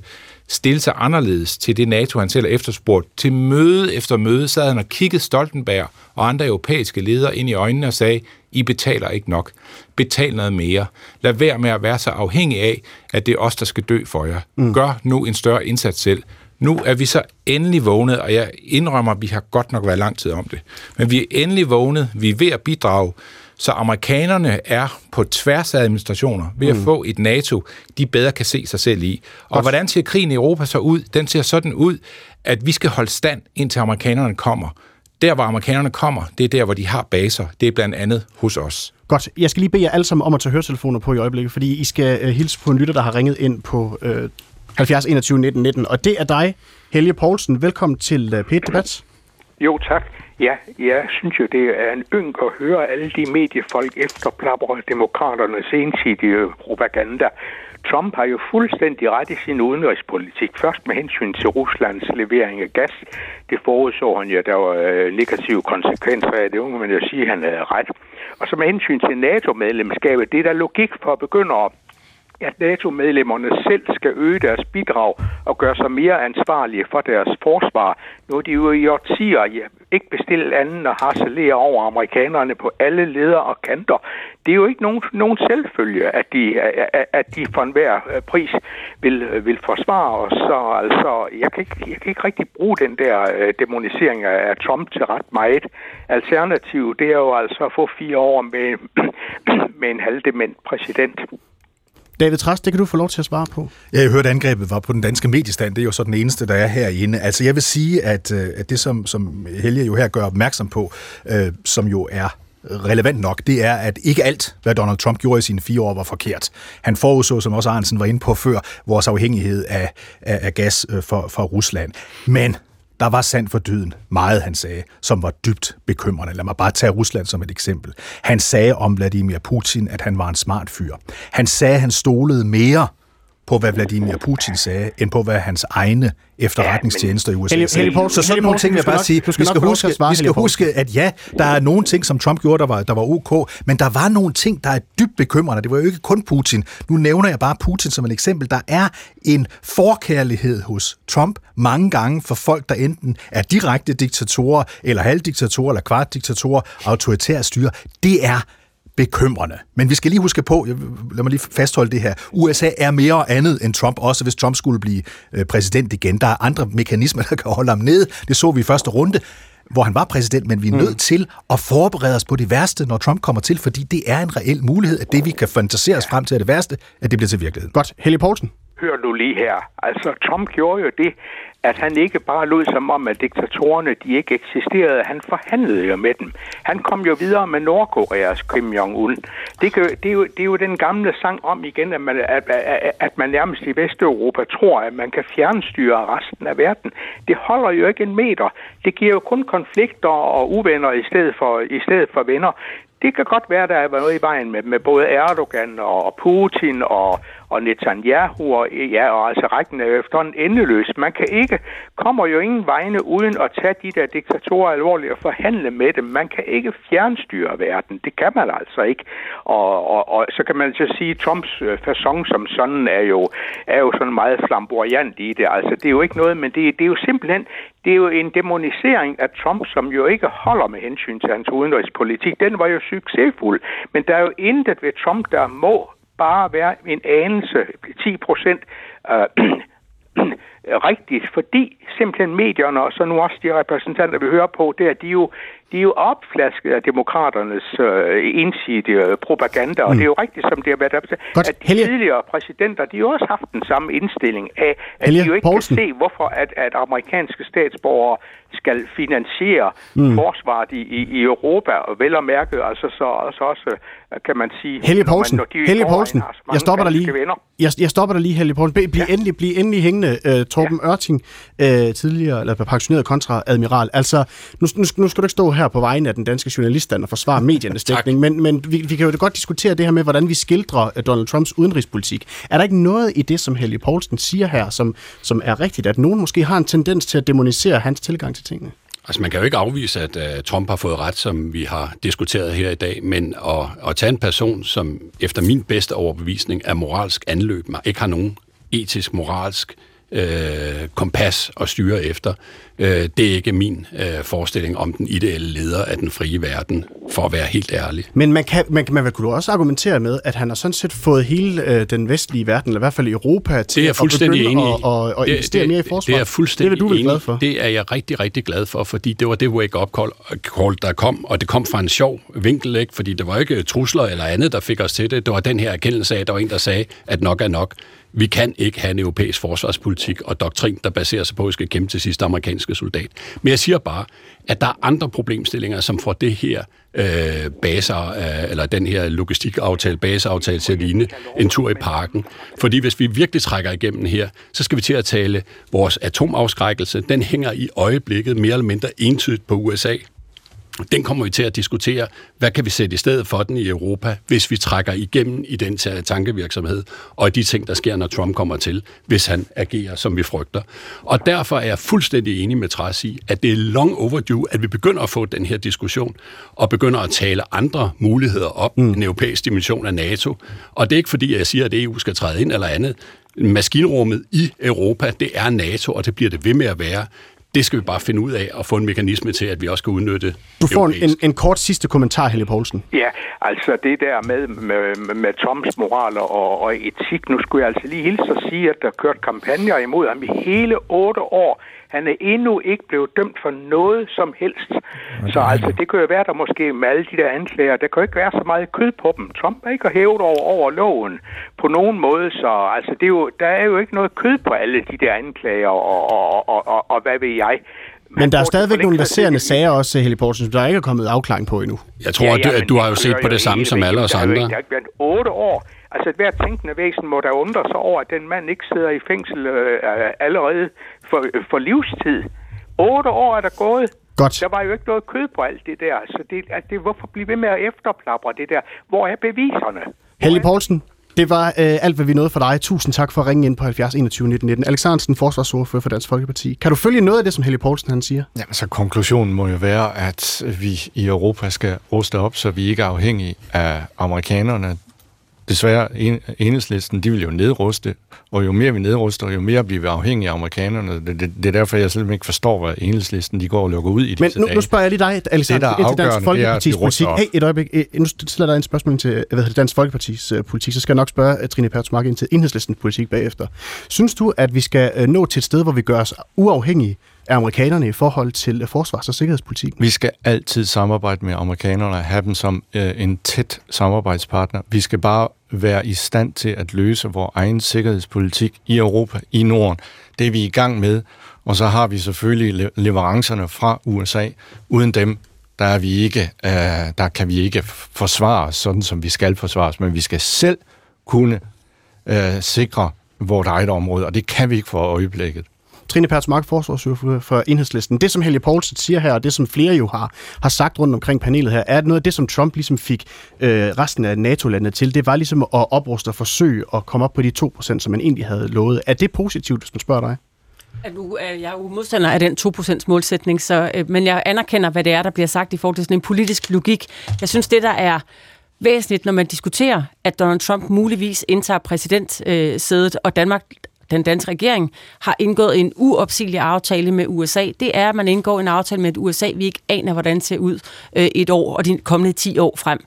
stille sig anderledes til det NATO, han selv har efterspurgt. Til møde efter møde sad han og kiggede Stoltenberg og andre europæiske ledere ind i øjnene og sagde, I betaler ikke nok. Betal noget mere. Lad være med at være så afhængig af, at det er os, der skal dø for jer. Mm. Gør nu en større indsats selv. Nu er vi så endelig vågnet, og jeg indrømmer, at vi har godt nok været lang tid om det. Men vi er endelig vågnet, vi er ved at bidrage, så amerikanerne er på tværs af administrationer ved at mm. få et NATO, de bedre kan se sig selv i. Og Godt. hvordan ser krigen i Europa så ud? Den ser sådan ud, at vi skal holde stand, indtil amerikanerne kommer. Der, hvor amerikanerne kommer, det er der, hvor de har baser. Det er blandt andet hos os. Godt. Jeg skal lige bede jer alle sammen om at tage høretelefoner på i øjeblikket, fordi I skal uh, hilse på en lytter, der har ringet ind på uh, 70 21 19 19. Og det er dig, Helge Poulsen. Velkommen til uh, P1 Debat. Jo, tak. Ja, jeg synes jo, det er en yng at høre alle de mediefolk efterplapper demokraternes ensidige propaganda. Trump har jo fuldstændig ret i sin udenrigspolitik. Først med hensyn til Ruslands levering af gas. Det forudså han jo, der var øh, negative konsekvenser af det. Unge man jo sige, at han havde ret. Og så med hensyn til NATO-medlemskabet, det er der logik for at begynde at at NATO-medlemmerne selv skal øge deres bidrag og gøre sig mere ansvarlige for deres forsvar. Nu er de jo i årtier ja, ikke bestilt anden og harcelerer over amerikanerne på alle leder og kanter. Det er jo ikke nogen, nogen selvfølge, at de, at de for enhver øh, pris vil, øh, vil forsvare os. Så altså, jeg kan, ikke, jeg kan ikke rigtig bruge den der øh, demonisering af Trump til ret meget. Alternativ, det er jo altså at få fire år med, [CLEARS THROAT] med en halvdement præsident. David Trast, det kan du få lov til at svare på. Jeg hørte, at angrebet var på den danske mediestand. Det er jo så den eneste, der er herinde. Altså, jeg vil sige, at, øh, at det, som, som Helge jo her gør opmærksom på, øh, som jo er relevant nok, det er, at ikke alt, hvad Donald Trump gjorde i sine fire år, var forkert. Han forudså, som også Arnsen var inde på før, vores afhængighed af, af, af gas øh, fra, fra Rusland. Men der var sandt for dyden meget, han sagde, som var dybt bekymrende. Lad mig bare tage Rusland som et eksempel. Han sagde om Vladimir Putin, at han var en smart fyr. Han sagde, at han stolede mere på, hvad Vladimir Putin sagde, end på, hvad hans egne efterretningstjenester i USA Helle, Helle Poulsen, Så sådan nogle ting vil jeg bare sige. Vi skal, huske, vi skal huske, at ja, der er nogle ting, som Trump gjorde, der var, der var ok, men der var nogle ting, der er dybt bekymrende. Det var jo ikke kun Putin. Nu nævner jeg bare Putin som et eksempel. Der er en forkærlighed hos Trump mange gange for folk, der enten er direkte diktatorer, eller halvdiktatorer, eller kvartdiktatorer, autoritære styre. Det er bekymrende. Men vi skal lige huske på, lad mig lige fastholde det her, USA er mere andet end Trump, også hvis Trump skulle blive øh, præsident igen. Der er andre mekanismer, [LAUGHS] der kan holde ham nede. Det så vi i første runde hvor han var præsident, men vi er mm. nødt til at forberede os på det værste, når Trump kommer til, fordi det er en reel mulighed, at det, vi kan fantasere os frem til, er det værste, at det bliver til virkelighed. Godt. Helge Poulsen. Hør nu lige her. Altså, Trump gjorde jo det, at han ikke bare lod som om, at diktatorerne de ikke eksisterede. Han forhandlede jo med dem. Han kom jo videre med Nordkoreas Kim Jong-un. Det, det, er jo, det er jo den gamle sang om igen, at man, at, at, at man nærmest i Vesteuropa tror, at man kan fjernstyre resten af verden. Det holder jo ikke en meter. Det giver jo kun konflikter og uvenner i stedet for, i stedet for venner. Det kan godt være, at der er noget i vejen med, med både Erdogan og Putin og, og Netanyahu, og, ja, og altså rækken er efterhånden endeløs. Man kan ikke, kommer jo ingen vegne uden at tage de der diktatorer alvorligt og forhandle med dem. Man kan ikke fjernstyre verden. Det kan man altså ikke. Og, og, og så kan man altså sige, at Trumps øh, fasong som sådan er jo, er jo sådan meget flamboyant i det. Altså, det er jo ikke noget, men det, det er jo simpelthen, det er jo en demonisering af Trump, som jo ikke holder med hensyn til hans udenrigspolitik. Den var jo succesfuld. Men der er jo intet ved Trump, der må bare være en anelse, 10 procent, øh, [CLEARS THROAT] rigtigt, fordi simpelthen medierne, og så nu også de repræsentanter, vi hører på, det er, de jo, de er jo opflasket af demokraternes øh, ensidige propaganda, mm. og det er jo rigtigt, som det har været op til, at de Helge. tidligere præsidenter, de har også haft den samme indstilling af, at Helge. de jo ikke Poulsen. kan se, hvorfor at, at amerikanske statsborgere skal finansiere mm. forsvaret i, i, i Europa, og vel og mærke, altså så, så også, kan man sige... Helge Poulsen, man, Helge Poulsen, jeg stopper dig lige. Jeg, jeg stopper dig lige, Helge Poulsen. Bliv, ja. endelig, bliv endelig hængende, uh, Torben ja. Ørting, uh, tidligere, eller pensioneret kontraadmiral. Altså, nu, nu, nu skal du ikke stå her på vegne af den danske journaliststand og forsvare mediernes [LAUGHS] dækning, men, men vi, vi kan jo godt diskutere det her med, hvordan vi skildrer øh, Donald Trumps udenrigspolitik. Er der ikke noget i det, som Helge Poulsen siger her, som, som er rigtigt, at nogen måske har en tendens til at demonisere hans tilgang til tingene? Altså man kan jo ikke afvise, at uh, Trump har fået ret, som vi har diskuteret her i dag, men at, at tage en person, som efter min bedste overbevisning er moralsk anløb, ikke har nogen etisk, moralsk øh, kompas at styre efter, Øh, det er ikke min øh, forestilling om den ideelle leder af den frie verden, for at være helt ærlig. Men man kan, man, man kunne også argumentere med, at han har sådan set fået hele øh, den vestlige verden, eller i hvert fald Europa, til det er fuldstændig at begynde at, at, at det, investere det, mere i forsvar. Det er fuldstændig det er du glad for. Det er jeg rigtig, rigtig glad for, fordi det var det wake-up call, call, der kom, og det kom fra en sjov vinkel, ikke? fordi det var ikke trusler eller andet, der fik os til det. Det var den her erkendelse af, at der var en, der sagde, at nok er nok. Vi kan ikke have en europæisk forsvarspolitik og doktrin, der baserer sig på, at vi skal kæmpe til sidste amerikanske soldat. Men jeg siger bare, at der er andre problemstillinger, som får det her øh, baser, øh, eller den her logistikaftale, baseaftale til at ligne en tur i parken. Fordi hvis vi virkelig trækker igennem her, så skal vi til at tale vores atomafskrækkelse. Den hænger i øjeblikket mere eller mindre entydigt på USA. Den kommer vi til at diskutere, hvad kan vi sætte i stedet for den i Europa, hvis vi trækker igennem i den tankevirksomhed, og de ting, der sker, når Trump kommer til, hvis han agerer, som vi frygter. Og derfor er jeg fuldstændig enig med Træs i, at det er long overdue, at vi begynder at få den her diskussion, og begynder at tale andre muligheder op, mm. en europæisk dimension af NATO. Og det er ikke fordi, jeg siger, at EU skal træde ind eller andet, maskinrummet i Europa, det er NATO, og det bliver det ved med at være. Det skal vi bare finde ud af og få en mekanisme til, at vi også kan udnytte Du får en, en, en kort sidste kommentar, Helle Poulsen. Ja, altså det der med, med, med Toms moral og, og etik, nu skulle jeg altså lige hilse at sige, at der kørt kampagner imod ham i hele otte år han er endnu ikke blevet dømt for noget som helst. Så altså, det kan jo være, der måske med alle de der anklager, der kan jo ikke være så meget kød på dem. Trump er ikke hævet over, over loven på nogen måde, så altså, det er jo, der er jo ikke noget kød på alle de der anklager, og, og, og, og, og hvad ved jeg. Men der er stadigvæk nogle verserende sager også, Helle Poulsen, der ikke er kommet afklaring på endnu. Jeg tror, ja, ja, at du, du har jo set på det samme som alle os andre. Der har ikke været otte år. Altså, et hvert tænkende væsen må der undre sig over, at den mand ikke sidder i fængsel øh, allerede for, for livstid. Otte år er der gået. Godt. Der var jo ikke noget kød på alt det der. Så det, at det, hvorfor blive ved med at efterplapre det der? Hvor er beviserne? Helge Poulsen, det var øh, alt, hvad vi nåede for dig. Tusind tak for at ringe ind på 70 21 19 19. Alexandersen, forsvarsordfører for Dansk Folkeparti. Kan du følge noget af det, som Helge Poulsen han siger? Jamen, så konklusionen må jo være, at vi i Europa skal ruste op, så vi ikke er afhængige af amerikanerne desværre en, enhedslisten, de vil jo nedruste, og jo mere vi nedruster, jo mere bliver vi afhængige af amerikanerne. Det, det, det er derfor, jeg simpelthen ikke forstår, hvad enhedslisten de går og lukker ud i Men nu, nu spørger jeg lige dig, Alexander, det, der er til Dansk Folkepartis politik. Hey, et øjeblik. Øh, nu stiller der en spørgsmål til hvad hedder Dansk Folkepartis uh, politik, så skal jeg nok spørge uh, Trine Pertsmark ind til enhedslistens politik bagefter. Synes du, at vi skal uh, nå til et sted, hvor vi gør os uafhængige af amerikanerne i forhold til øh, forsvars- og sikkerhedspolitik? Vi skal altid samarbejde med amerikanerne og have dem som øh, en tæt samarbejdspartner. Vi skal bare være i stand til at løse vores egen sikkerhedspolitik i Europa, i Norden. Det er vi i gang med, og så har vi selvfølgelig leverancerne fra USA. Uden dem, der, er vi ikke, øh, der kan vi ikke forsvare os, sådan som vi skal forsvare os, men vi skal selv kunne øh, sikre vores eget område, og det kan vi ikke for øjeblikket. Trine Pertsmark, forsvarsordfører for Enhedslisten. Det, som Helge Poulsen siger her, og det, som flere jo har, har sagt rundt omkring panelet her, er noget af det, som Trump ligesom fik øh, resten af NATO-landene til. Det var ligesom at opruste og forsøge at komme op på de 2%, som man egentlig havde lovet. Er det positivt, hvis man spørger dig? At nu er jeg jo modstander af den 2% målsætning, så, øh, men jeg anerkender, hvad det er, der bliver sagt i forhold til sådan en politisk logik. Jeg synes, det der er væsentligt, når man diskuterer, at Donald Trump muligvis indtager præsidentsædet, øh, og Danmark den danske regering har indgået en uopsigelig aftale med USA. Det er, at man indgår en aftale med et USA, vi ikke aner, hvordan det ser ud øh, et år og de kommende 10 år frem.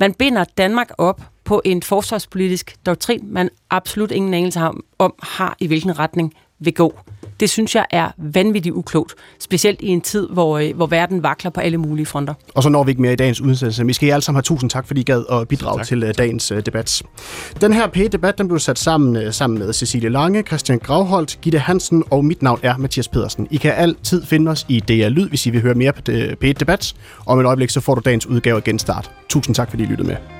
Man binder Danmark op på en forsvarspolitisk doktrin, man absolut ingen anelse om har i hvilken retning vil gå. Det synes jeg er vanvittigt uklogt, specielt i en tid, hvor, øh, hvor verden vakler på alle mulige fronter. Og så når vi ikke mere i dagens udsendelse. Vi skal I alle sammen have tusind tak, fordi I gad at bidrage til uh, dagens uh, debat. Den her P-debat den blev sat sammen uh, sammen med Cecilie Lange, Christian Gravholdt, Gitte Hansen og mit navn er Mathias Pedersen. I kan altid finde os i DR Lyd, hvis I vil høre mere på P-debat. Om et øjeblik, så får du dagens udgave af Genstart. Tusind tak, fordi I lyttede med.